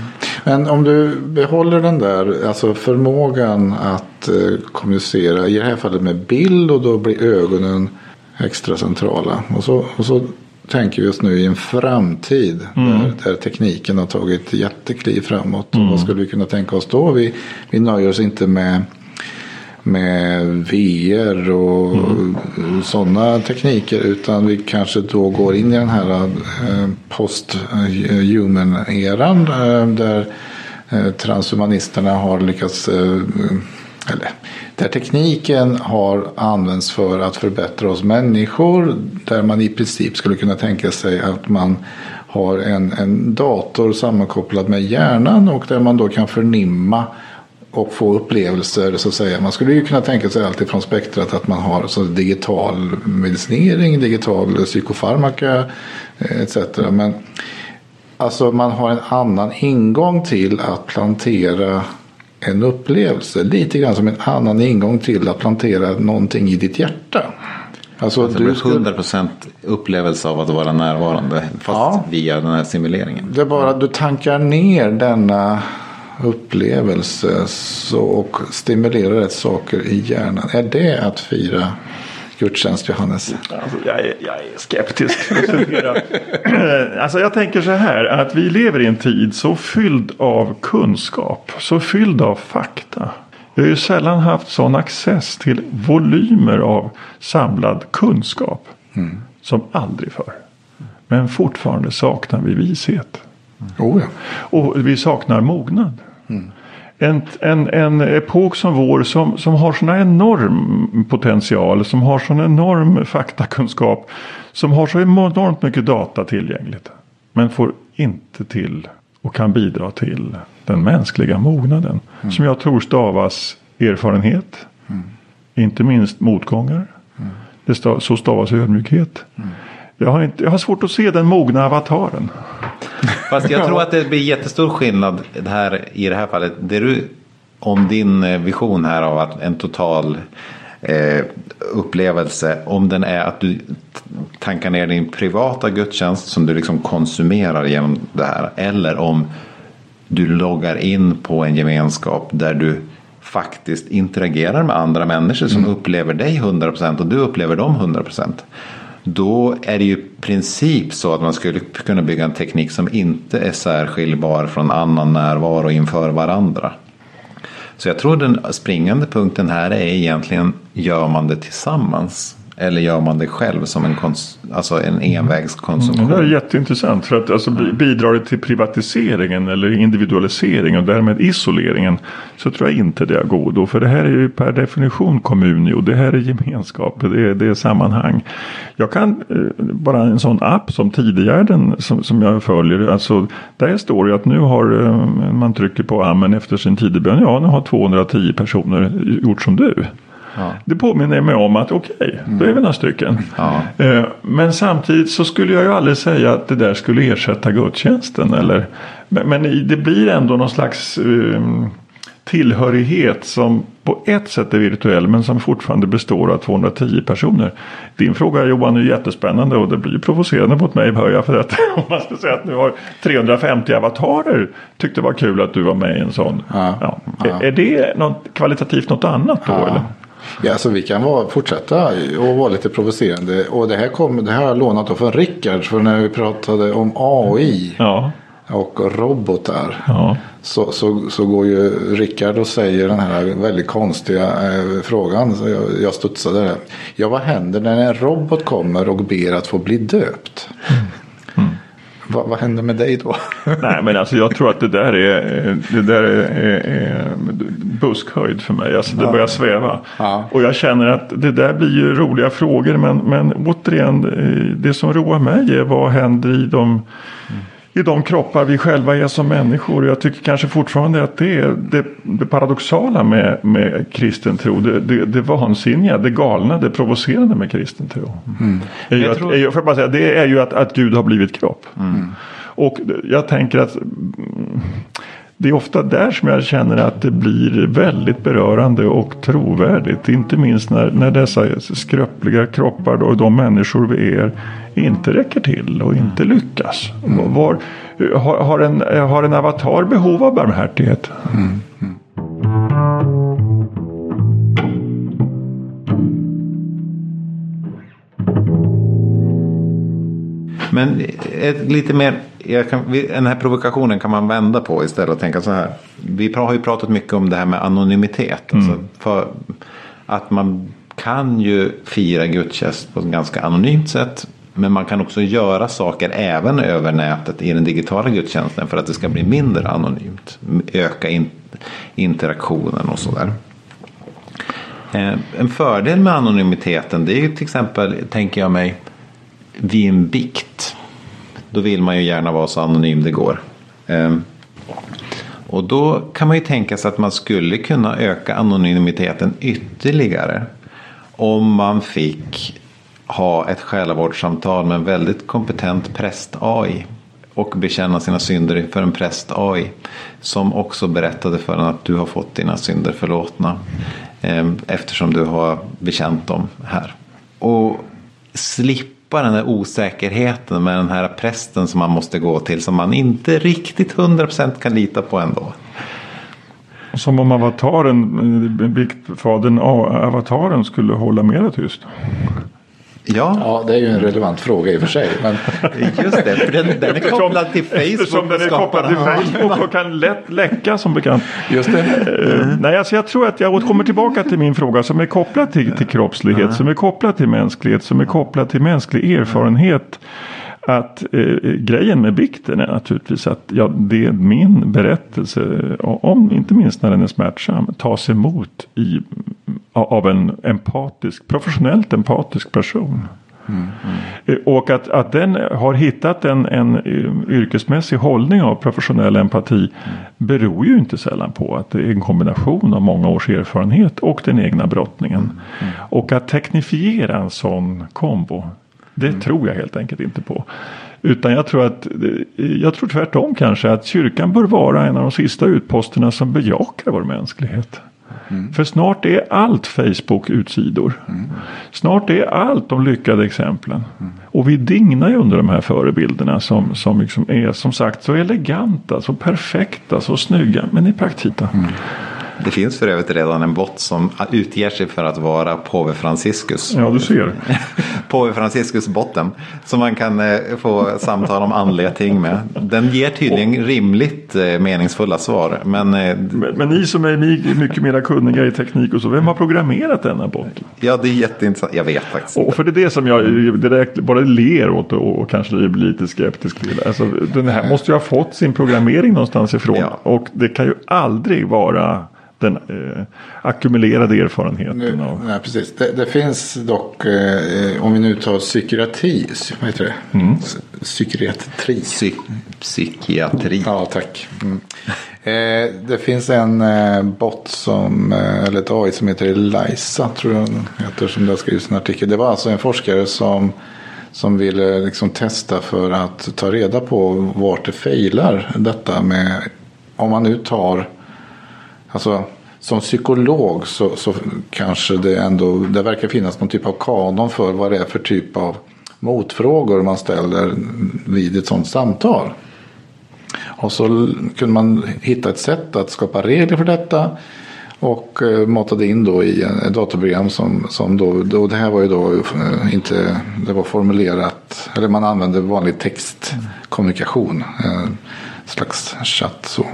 Men om du behåller den där alltså förmågan att eh, kommunicera i det här fallet med bild och då blir ögonen extra centrala. Och så, och så tänker vi oss nu i en framtid mm. där, där, tekniken har tagit jättekliv framåt. Mm. Vad skulle vi kunna tänka oss då? Vi, vi nöjer oss inte med med VR och mm. sådana tekniker. Utan vi kanske då går in i den här eh, post-human-eran. Eh, där eh, transhumanisterna har lyckats eller där tekniken har använts för att förbättra oss människor. Där man i princip skulle kunna tänka sig att man har en, en dator sammankopplad med hjärnan och där man då kan förnimma och få upplevelser så att säga. Man skulle ju kunna tänka sig allt från spektrat att man har så digital medicinering, digital psykofarmaka etc. Men alltså man har en annan ingång till att plantera en upplevelse. Lite grann som en annan ingång till att plantera någonting i ditt hjärta. Alltså, alltså du skulle... 100% upplevelse av att vara närvarande fast ja. via den här simuleringen. Det är bara att du tankar ner denna upplevelse så, och stimulerar rätt saker i hjärnan. Är det att fira gudstjänst Johannes? Alltså, jag, är, jag är skeptisk. alltså, jag tänker så här att vi lever i en tid så fylld av kunskap. Så fylld av fakta. Vi har ju sällan haft sån access till volymer av samlad kunskap. Mm. Som aldrig förr. Men fortfarande saknar vi vishet. Oh ja. Och vi saknar mognad. Mm. En, en, en epok som vår som, som har sån enorm potential. Som har sån enorm faktakunskap. Som har så enormt mycket data tillgängligt. Men får inte till och kan bidra till den mänskliga mognaden. Mm. Som jag tror stavas erfarenhet. Mm. Inte minst motgångar. Mm. Det stav, så stavas ödmjukhet. Mm. Jag har, inte, jag har svårt att se den mogna avataren. Fast jag tror att det blir jättestor skillnad här, i det här fallet. Det du, om din eh, vision här av att en total eh, upplevelse. Om den är att du tankar ner din privata gudstjänst som du liksom konsumerar genom det här. Eller om du loggar in på en gemenskap där du faktiskt interagerar med andra människor som mm. upplever dig 100% och du upplever dem 100%. Då är det ju i princip så att man skulle kunna bygga en teknik som inte är särskiljbar från annan närvaro inför varandra. Så jag tror den springande punkten här är egentligen gör man det tillsammans eller gör man det själv som en, kons alltså en envägskonsumtion? Mm, det är jätteintressant. För att alltså, bidrar det till privatiseringen eller individualiseringen och därmed isoleringen så tror jag inte det är godo. För det här är ju per definition kommun. det här är gemenskap. Det är, det är sammanhang. Jag kan eh, bara en sån app som Tidegärden som, som jag följer. Alltså, där står det att nu har eh, man trycker på ammen efter sin tidebön. Ja, nu har 210 personer gjort som du. Ja. Det påminner mig om att okej, okay, då är vi några stycken. Ja. Eh, men samtidigt så skulle jag ju aldrig säga att det där skulle ersätta gudstjänsten. Eller, men det blir ändå någon slags um, tillhörighet som på ett sätt är virtuell men som fortfarande består av 210 personer. Din fråga Johan är jättespännande och det blir provocerande mot mig hör jag för att om man ska säga att nu har 350 avatarer tyckte det var kul att du var med i en sån. Ja, ja. Är, är det något, kvalitativt något annat då? Eller? Ja, så vi kan vara, fortsätta och vara lite provocerande. Och det här, kom, det här har jag lånat från Rickard. För när vi pratade om AI ja. och robotar. Ja. Så, så, så går ju Rickard och säger den här väldigt konstiga eh, frågan. Så jag, jag studsade där. Ja, vad händer när en robot kommer och ber att få bli döpt? Mm. Va, vad händer med dig då? Nej men alltså jag tror att det där är, det där är, är, är buskhöjd för mig. Alltså det ja. börjar sväva. Ja. Och jag känner att det där blir ju roliga frågor. Men, men återigen eh, det som roar mig är vad händer i de mm i de kroppar vi själva är som människor. Jag tycker kanske fortfarande att det är det, det paradoxala med, med kristen tro. Det, det, det vansinniga, det galna, det provocerande med kristen tro. Mm. Är ju att, tror... är, för bara säga, det är ju att, att Gud har blivit kropp. Mm. Och jag tänker att det är ofta där som jag känner att det blir väldigt berörande och trovärdigt. Inte minst när, när dessa skröpliga kroppar och de människor vi är inte räcker till och inte lyckas. Mm. Var, har, har, en, har en avatar behov av barmhärtighet? Mm. Mm. Men lite mer kan, den här provokationen kan man vända på istället och tänka så här. Vi har ju pratat mycket om det här med anonymitet. Mm. Alltså för att man kan ju fira gudstjänst på ett ganska anonymt sätt. Men man kan också göra saker även över nätet i den digitala gudstjänsten för att det ska bli mindre anonymt. Öka in, interaktionen och sådär. Eh, en fördel med anonymiteten det är ju till exempel, tänker jag mig, vid en bikt. Då vill man ju gärna vara så anonym det går. Ehm, och då kan man ju tänka sig att man skulle kunna öka anonymiteten ytterligare. Om man fick ha ett själavårdssamtal med en väldigt kompetent präst-AI. Och bekänna sina synder för en präst-AI. Som också berättade för en att du har fått dina synder förlåtna. Ehm, eftersom du har bekänt dem här. Och slippa slippa den här osäkerheten med den här prästen som man måste gå till som man inte riktigt 100% kan lita på ändå. Som om avataren, eh, biktfadern avataren skulle hålla mera tyst. Ja. ja, det är ju en relevant fråga i och för sig. Men... Just det, för den, den är kopplad till Facebook. Eftersom den är kopplad till Facebook och kan lätt läcka som bekant. Just det. Mm. Nej, alltså jag tror att jag kommer tillbaka till min fråga som är kopplad till, till kroppslighet, mm. som är kopplad till mänsklighet, som är kopplad till mänsklig erfarenhet att eh, grejen med bikten är naturligtvis att ja, det är min berättelse, om, inte minst när den är smärtsam, tas emot i, av en empatisk, professionellt empatisk person. Mm, mm. Och att, att den har hittat en, en eh, yrkesmässig hållning av professionell empati mm. beror ju inte sällan på att det är en kombination av många års erfarenhet och den egna brottningen. Mm, mm. Och att teknifiera en sån kombo det mm. tror jag helt enkelt inte på. Utan jag tror att jag tror tvärtom kanske att kyrkan bör vara en av de sista utposterna som bejakar vår mänsklighet. Mm. För snart är allt Facebook utsidor. Mm. Snart är allt de lyckade exemplen. Mm. Och vi dignar ju under de här förebilderna som, som liksom är som sagt så eleganta, så perfekta, så snygga. Men i praktiken. Det finns för övrigt redan en bot som utger sig för att vara påve Franciscus. Ja, du ser. påve Franciscus-botten. Som man kan eh, få samtal om andliga ting med. Den ger tydligen rimligt eh, meningsfulla svar. Men, eh, men, men, ni som är mycket mer kunniga i teknik och så. Vem har programmerat denna bot? Ja, det är jätteintressant. Jag vet faktiskt Och för det är det som jag direkt bara ler åt och, och kanske blir lite skeptisk till. Alltså, den här måste ju ha fått sin programmering någonstans ifrån. Ja. Och det kan ju aldrig vara den eh, ackumulerade erfarenheten. Nu, av... nej, precis. Det, det finns dock, eh, om vi nu tar psykiatri, vad heter det? Mm. Psykiatri. Psy psykiatri. Ja, tack. Mm. Eh, det finns en eh, bot som, eh, eller ett AI som heter Elisa, tror jag heter, som det har skrivits en artikel. Det var alltså en forskare som som ville liksom testa för att ta reda på vart det failar detta med om man nu tar Alltså, som psykolog så, så kanske det ändå det verkar finnas någon typ av kanon för vad det är för typ av motfrågor man ställer vid ett sådant samtal. Och så kunde man hitta ett sätt att skapa regler för detta. Och eh, matade in då i ett datorprogram som, som då, då, det här var ju då eh, inte, det var formulerat, eller man använde vanlig textkommunikation, eh, slags chatt så.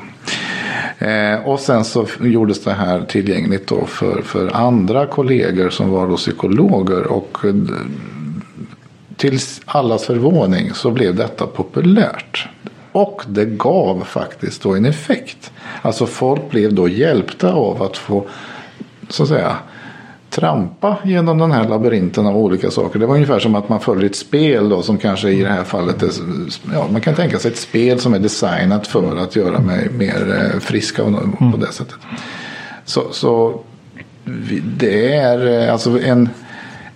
Eh, och sen så gjordes det här tillgängligt då för, för andra kollegor som var då psykologer. Och eh, till allas förvåning så blev detta populärt. Och det gav faktiskt då en effekt. Alltså folk blev då hjälpta av att få så att säga trampa genom den här labyrinten av olika saker. Det var ungefär som att man följer ett spel då som kanske i det här fallet är, ja, man kan tänka sig ett spel som är designat för att göra mig mer eh, friska på mm. det sättet. Så, så det är eh, alltså en,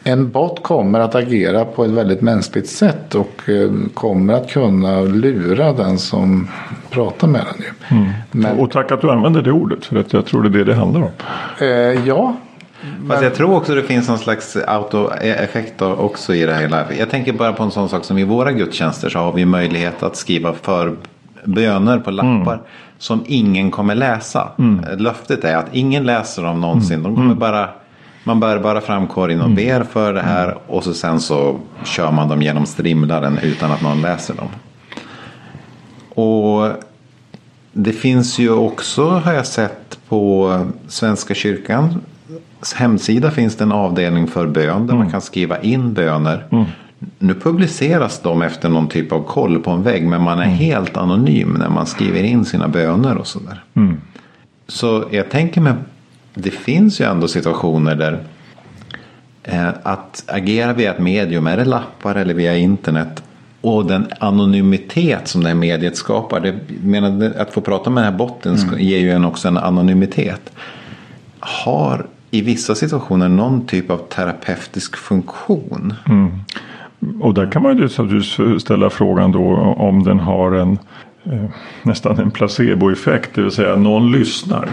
en bot kommer att agera på ett väldigt mänskligt sätt och eh, kommer att kunna lura den som pratar med den. Mm. Men, och tack att du använder det ordet för att jag tror det är det det handlar om. Eh, ja, Fast jag tror också det finns någon slags autoeffekt också i det hela. Jag tänker bara på en sån sak som i våra gudstjänster så har vi möjlighet att skriva för böner på lappar. Mm. Som ingen kommer läsa. Mm. Löftet är att ingen läser dem någonsin. Mm. De kommer mm. bara, man bär bara fram korgen och mm. ber för det här. Och så sen så kör man dem genom strimlaren utan att någon läser dem. Och det finns ju också har jag sett på Svenska kyrkan hemsida finns det en avdelning för bön där mm. man kan skriva in böner. Mm. Nu publiceras de efter någon typ av koll på en vägg men man är mm. helt anonym när man skriver in sina böner och sådär. Mm. Så jag tänker mig, det finns ju ändå situationer där eh, att agera via ett medium, är det lappar eller via internet och den anonymitet som det här mediet skapar. Det, menar, att få prata med den här botten mm. ger ju en också en anonymitet. Har i vissa situationer någon typ av terapeutisk funktion. Mm. Och där kan man ju ställa frågan då om den har en eh, nästan en placeboeffekt. Det vill säga någon lyssnar.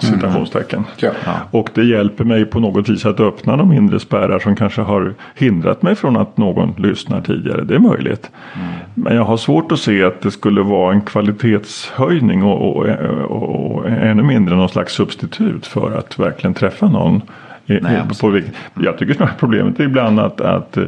Citationstecken. Mm. Ja. Och det hjälper mig på något vis att öppna de inre spärrar som kanske har hindrat mig från att någon lyssnar tidigare. Det är möjligt. Mm. Men jag har svårt att se att det skulle vara en kvalitetshöjning och, och, och, och och ännu mindre någon slags substitut för att verkligen träffa någon. Nej, på, jag tycker snarare problemet är ibland att, att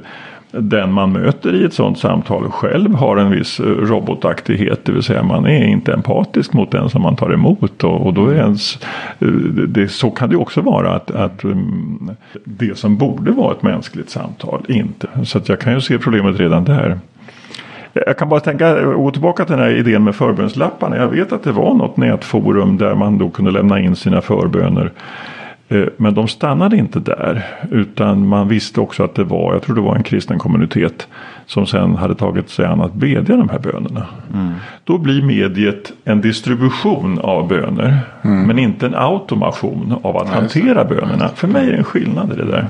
den man möter i ett sådant samtal själv har en viss eh, robotaktighet. Det vill säga man är inte empatisk mot den som man tar emot. Och, och då är ens, eh, det, så kan det också vara att, att mm, det som borde vara ett mänskligt samtal inte. Så att jag kan ju se problemet redan där. Jag kan bara tänka, gå tillbaka till den här idén med förbönslapparna. Jag vet att det var något nätforum där man då kunde lämna in sina förböner. Eh, men de stannade inte där. Utan man visste också att det var, jag tror det var en kristen kommunitet. Som sen hade tagit sig an att bedja de här bönerna. Mm. Då blir mediet en distribution av böner. Mm. Men inte en automation av att Nej, hantera bönerna. För mig är det en skillnad i det där.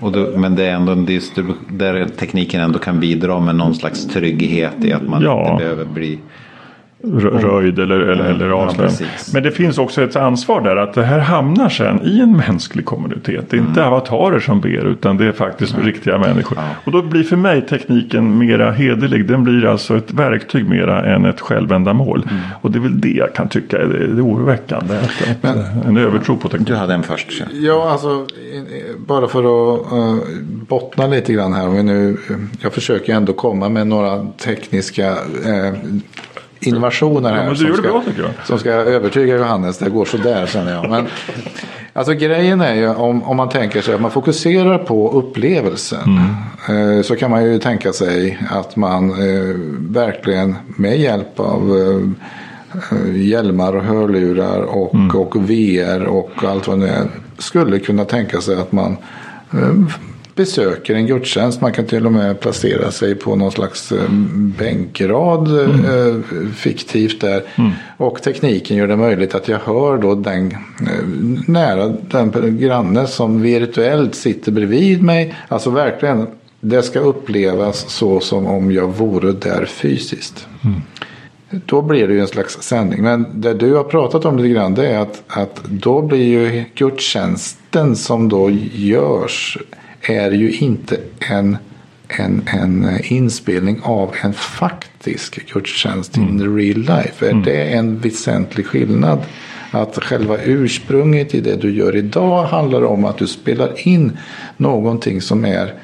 Då, men det är ändå en distribution där tekniken ändå kan bidra med någon slags trygghet i att man ja. inte behöver bli röjd eller, eller, eller avslöjad. Ja, Men det finns också ett ansvar där att det här hamnar sen i en mänsklig kommunitet. Det är inte mm. avatarer som ber utan det är faktiskt mm. riktiga människor. Ja. Och då blir för mig tekniken mera hederlig. Den blir alltså ett verktyg mera än ett självändamål. Mm. Och det är väl det jag kan tycka är, är oroväckande. Att, Men, en övertro på teknik. Du hade en först. Ja, alltså bara för att uh, bottna lite grann här. Om vi nu, jag försöker ändå komma med några tekniska uh, innovationer här. Ja, som, ska, bra, som ska övertyga Johannes. Det går sådär känner jag. Men, alltså grejen är ju om, om man tänker sig att man fokuserar på upplevelsen. Mm. Eh, så kan man ju tänka sig att man eh, verkligen med hjälp av eh, hjälmar och hörlurar och, mm. och VR och allt vad det är. Skulle kunna tänka sig att man eh, besöker en gudstjänst. Man kan till och med placera sig på någon slags eh, bänkrad mm. Eh, fiktivt där. Mm. Och tekniken gör det möjligt att jag hör då den eh, nära den granne som virtuellt sitter bredvid mig. Alltså verkligen, det ska upplevas så som om jag vore där fysiskt. Mm. Då blir det ju en slags sändning. Men det du har pratat om lite grann det är att, att då blir ju gudstjänsten som då görs är ju inte en, en, en inspelning av en faktisk gudstjänst mm. in real life. Är mm. det en väsentlig skillnad? Att själva ursprunget i det du gör idag handlar om att du spelar in någonting som är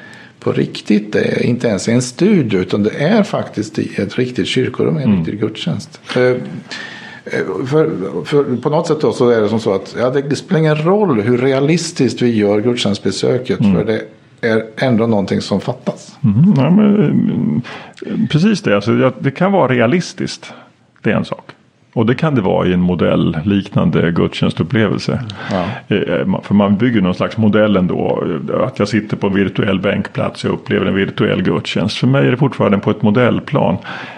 på riktigt. Det är inte ens en studio utan det är faktiskt i ett riktigt kyrkorum, en mm. riktig gudstjänst. Eh, för, för, på något sätt då så är det som så att ja, det, det spelar ingen roll hur realistiskt vi gör gudstjänstbesöket. Mm. För det är ändå någonting som fattas. Mm, ja, men, precis det, alltså, det kan vara realistiskt. Det är en sak. Och det kan det vara i en modellliknande gudstjänstupplevelse. Ja. Eh, för man bygger någon slags modell ändå. Att jag sitter på en virtuell bänkplats och upplever en virtuell gudstjänst. För mig är det fortfarande på ett modellplan.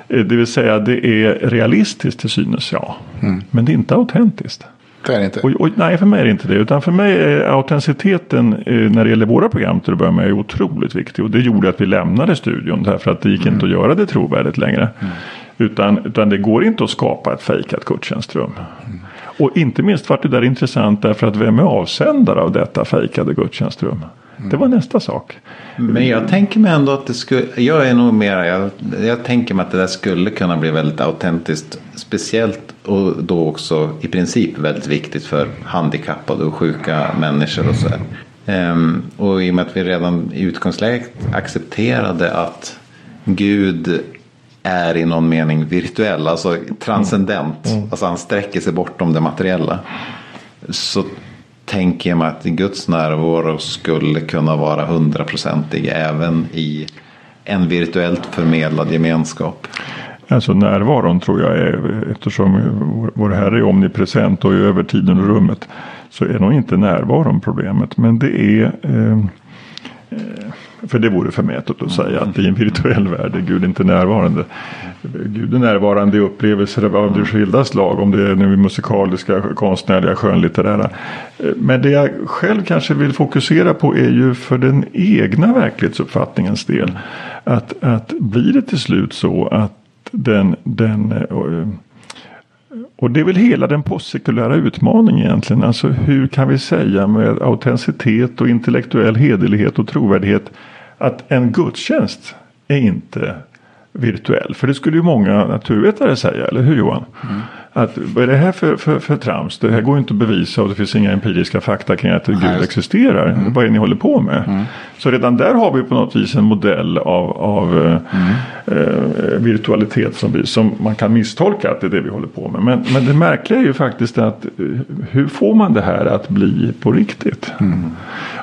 Eh, det vill säga det är realistiskt till synes ja. Mm. Men det är inte autentiskt. Det är det inte. Och, och, nej, för mig är det inte det. Utan för mig är autenticiteten eh, när det gäller våra program till att börja med otroligt viktig. Och det gjorde att vi lämnade studion. Därför att det gick mm. inte att göra det trovärdigt längre. Mm. Utan, utan det går inte att skapa ett fejkat gudstjänstrum. Mm. Och inte minst vart det där intressant därför att vem är avsändare av detta fejkade gudstjänstrum? Mm. Det var nästa sak. Men jag tänker mig ändå att det skulle, jag är nog mer, jag, jag tänker mig att det där skulle kunna bli väldigt autentiskt. Speciellt och då också i princip väldigt viktigt för handikappade och sjuka människor och så här. Um, och i och med att vi redan i utgångsläget accepterade att Gud är i någon mening virtuell, alltså transcendent. Mm. Mm. Alltså han sträcker sig bortom det materiella. Så tänker jag mig att Guds närvaro skulle kunna vara hundraprocentig även i en virtuellt förmedlad gemenskap. Alltså närvaron tror jag är, eftersom vår Herre är omnipresent och är över tiden och rummet. Så är nog inte närvaron problemet. Men det är eh, för det vore förmätet att säga att i en virtuell värld är Gud inte närvarande. Gud är närvarande i upplevelser av det skilda slag. Om det är nu musikaliska, konstnärliga, skönlitterära. Men det jag själv kanske vill fokusera på är ju för den egna verklighetsuppfattningens del. Att, att blir det till slut så att den, den eh, och det är väl hela den postsekulära utmaningen egentligen. Alltså hur kan vi säga med autenticitet och intellektuell hederlighet och trovärdighet att en gudstjänst är inte virtuell. För det skulle ju många naturvetare säga, eller hur Johan? Mm att vad är det här för, för, för trams? Det här går inte att bevisa och det finns inga empiriska fakta kring att Gud existerar. Mm. Vad är det ni håller på med? Mm. Så redan där har vi på något vis en modell av, av mm. eh, virtualitet som, vi, som man kan misstolka att det är det vi håller på med. Men, men det märkliga är ju faktiskt att eh, hur får man det här att bli på riktigt? Mm.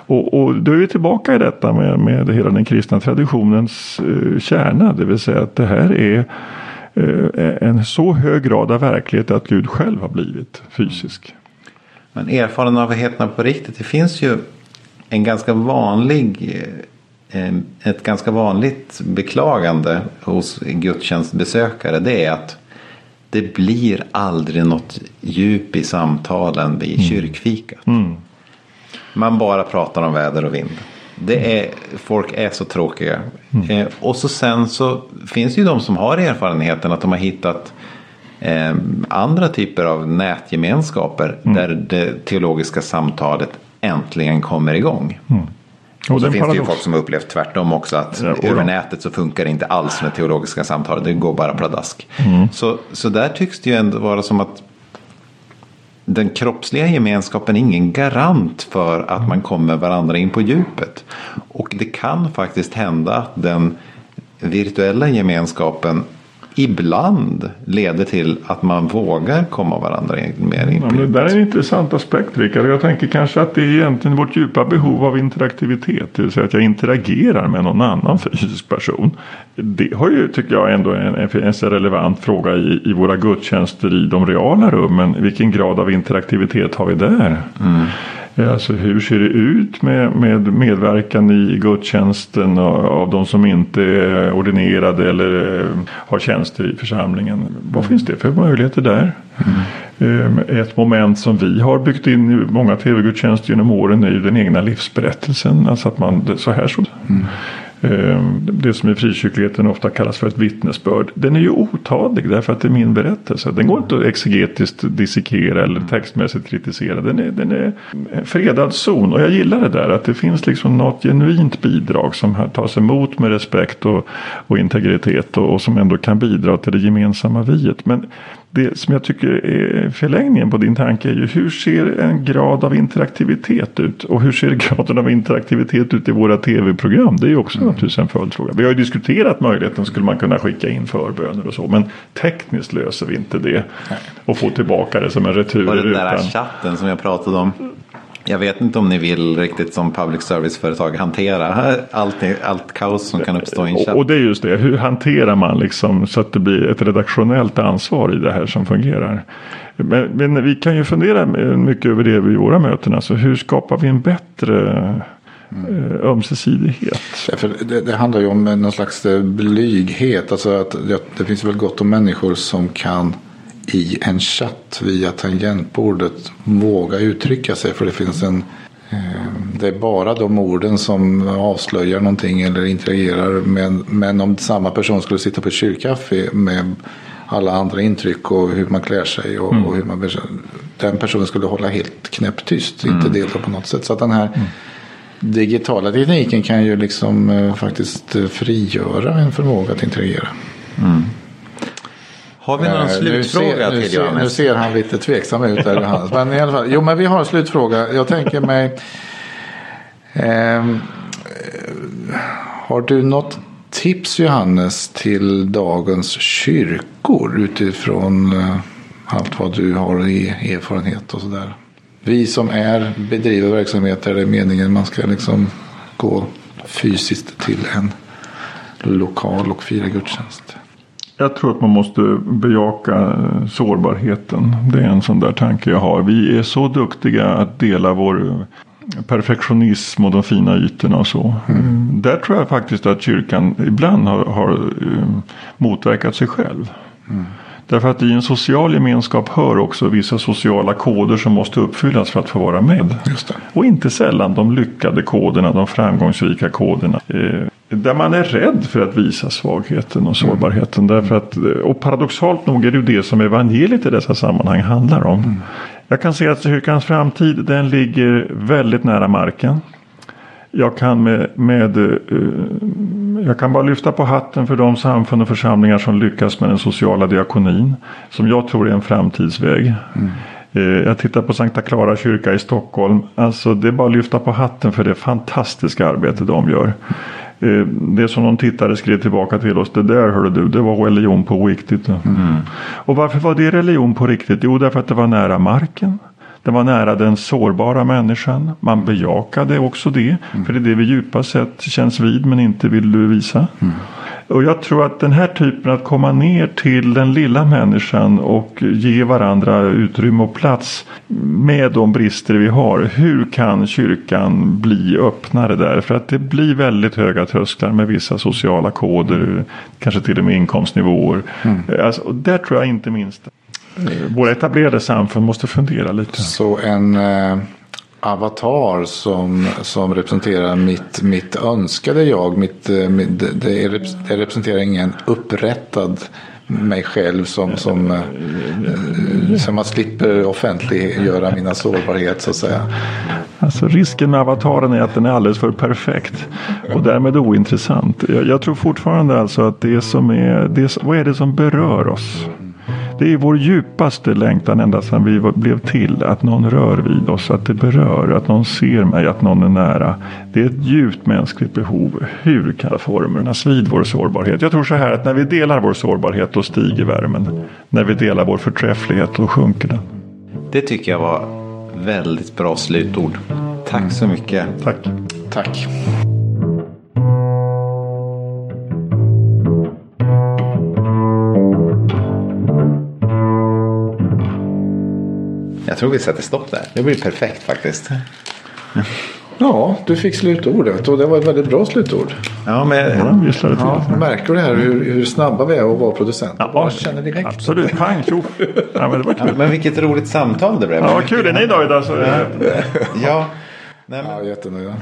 Och, och då är vi tillbaka i detta med, med hela den kristna traditionens eh, kärna. Det vill säga att det här är Eh, en så hög grad av verklighet att Gud själv har blivit fysisk. Men erfarenheterna på riktigt, det finns ju en ganska vanlig eh, ett ganska vanligt beklagande hos gudstjänstbesökare det är att det blir aldrig något djup i samtalen vid mm. kyrkfikat. Mm. Man bara pratar om väder och vind. Det är, folk är så tråkiga. Mm. Eh, och så sen så finns det ju de som har erfarenheten att de har hittat eh, andra typer av nätgemenskaper mm. där det teologiska samtalet äntligen kommer igång. Mm. Och, och så finns paradox. det ju folk som har upplevt tvärtom också att ja, över nätet så funkar det inte alls med teologiska samtal. Det går bara pladask. Mm. Så, så där tycks det ju ändå vara som att den kroppsliga gemenskapen är ingen garant för att man kommer varandra in på djupet. Och det kan faktiskt hända att den virtuella gemenskapen ibland leder till att man vågar komma varandra mer in ja, Det där är en intressant aspekt Rickard. Jag tänker kanske att det är egentligen vårt djupa behov av interaktivitet. Det vill säga att jag interagerar med någon annan fysisk person. Det har ju, tycker jag, ändå en, en, en relevant fråga i, i våra gudstjänster i de reala rummen. Vilken grad av interaktivitet har vi där? Mm. Alltså hur ser det ut med, med medverkan i gudstjänsten av de som inte är ordinerade eller eh, har tjänster i församlingen? Vad finns det för möjligheter där? Mm. Ett moment som vi har byggt in i många tv-gudstjänster genom åren är ju den egna livsberättelsen. Alltså att man, så här så. Mm. Ehm, det som i frikyrkligheten ofta kallas för ett vittnesbörd. Den är ju otadlig därför att det är min berättelse. Den går inte att exegetiskt dissekera eller textmässigt kritisera. Den är, den är en fredad zon och jag gillar det där att det finns liksom något genuint bidrag som tas emot med respekt och, och integritet och, och som ändå kan bidra till det gemensamma viet. Men det som jag tycker är förlängningen på din tanke är ju hur ser en grad av interaktivitet ut? Och hur ser graden av interaktivitet ut i våra tv-program? Det är ju också mm. naturligtvis en följdfråga. Vi har ju diskuterat möjligheten skulle man kunna skicka in förböner och så. Men tekniskt löser vi inte det. Och få tillbaka det som en retur. Och den där chatten som jag pratade om. Jag vet inte om ni vill riktigt som public service-företag hantera allt, allt kaos som kan uppstå i en chatt. Och det är just det, hur hanterar man liksom så att det blir ett redaktionellt ansvar i det här som fungerar. Men, men vi kan ju fundera mycket över det vid våra möten. Alltså hur skapar vi en bättre mm. ömsesidighet. För det, det, handlar ju om någon slags blyghet. Alltså att det, det finns väl gott om människor som kan i en chatt via tangentbordet våga uttrycka sig. För det finns en eh, det är bara de orden som avslöjar någonting eller interagerar. Men, men om samma person skulle sitta på ett kyrkkaffe med alla andra intryck och hur man klär sig och, mm. och hur man Den personen skulle hålla helt knäpptyst, mm. inte delta på något sätt. Så att den här mm. digitala tekniken kan ju liksom eh, faktiskt frigöra en förmåga att interagera. Mm. Har vi någon uh, slutfråga nu till ser, Johannes? Nu ser han lite tveksam ut där Johannes. Men i alla fall, jo men vi har en slutfråga. Jag tänker mig. Eh, har du något tips Johannes till dagens kyrkor utifrån eh, allt vad du har i erfarenhet och sådär? Vi som är bedriver verksamhet där det är meningen man ska liksom gå fysiskt till en lokal och fira gudstjänst. Jag tror att man måste bejaka eh, sårbarheten. Det är en sån där tanke jag har. Vi är så duktiga att dela vår eh, perfektionism och de fina ytorna och så. Mm. Där tror jag faktiskt att kyrkan ibland har, har uh, motverkat sig själv. Mm. Därför att i en social gemenskap hör också vissa sociala koder som måste uppfyllas för att få vara med. Och inte sällan de lyckade koderna, de framgångsrika koderna. Eh, där man är rädd för att visa svagheten och sårbarheten. Mm. Därför att, och paradoxalt nog är det ju det som evangeliet i dessa sammanhang handlar om. Mm. Jag kan se att kyrkans framtid den ligger väldigt nära marken. Jag kan med, med uh, Jag kan bara lyfta på hatten för de samfund och församlingar som lyckas med den sociala diakonin. Som jag tror är en framtidsväg. Mm. Jag tittar på Sankta Clara kyrka i Stockholm. Alltså det är bara att lyfta på hatten för det fantastiska arbete de gör. Eh, det som någon tittare skrev tillbaka till oss. Det där hörde du, det var religion på riktigt. Mm. Och varför var det religion på riktigt? Jo, därför att det var nära marken. Det var nära den sårbara människan. Man bejakade också det. Mm. För det är det vi djupast sett känns vid men inte vill visa. Mm. Och jag tror att den här typen att komma ner till den lilla människan och ge varandra utrymme och plats med de brister vi har. Hur kan kyrkan bli öppnare där? För att det blir väldigt höga trösklar med vissa sociala koder. Kanske till och med inkomstnivåer. Mm. Alltså, där tror jag inte minst våra etablerade samfund måste fundera lite. Så en eh, avatar som, som representerar mitt, mitt önskade jag. Mitt, eh, mitt, det, det representerar ingen upprättad mig själv som, som, eh, som man slipper offentliggöra mina sårbarhet så att säga. Alltså risken med avataren är att den är alldeles för perfekt och därmed ointressant. Jag, jag tror fortfarande alltså att det som är, det, vad är det som berör oss? Det är vår djupaste längtan ända sedan vi blev till. Att någon rör vid oss, att det berör, att någon ser mig, att någon är nära. Det är ett djupt mänskligt behov. Hur kan formernas vid vår sårbarhet? Jag tror så här att när vi delar vår sårbarhet då stiger värmen. När vi delar vår förträfflighet då sjunker den. Det tycker jag var väldigt bra slutord. Tack så mycket. Tack. Tack. Jag tror vi sätter stopp där. Det blir perfekt faktiskt. Ja, du fick slutordet och det var ett väldigt bra slutord. Ja, men... Ja, ja, märker du det här hur, hur snabba vi är att vara producent? Ja, jag känner direkt. Absolut, pang tjoff. Ja, men, det var kul. Ja, men vilket roligt samtal det blev. Ja, vad kul är ni idag? Så... Ja. ja. Nej, men... ja jättenöjda.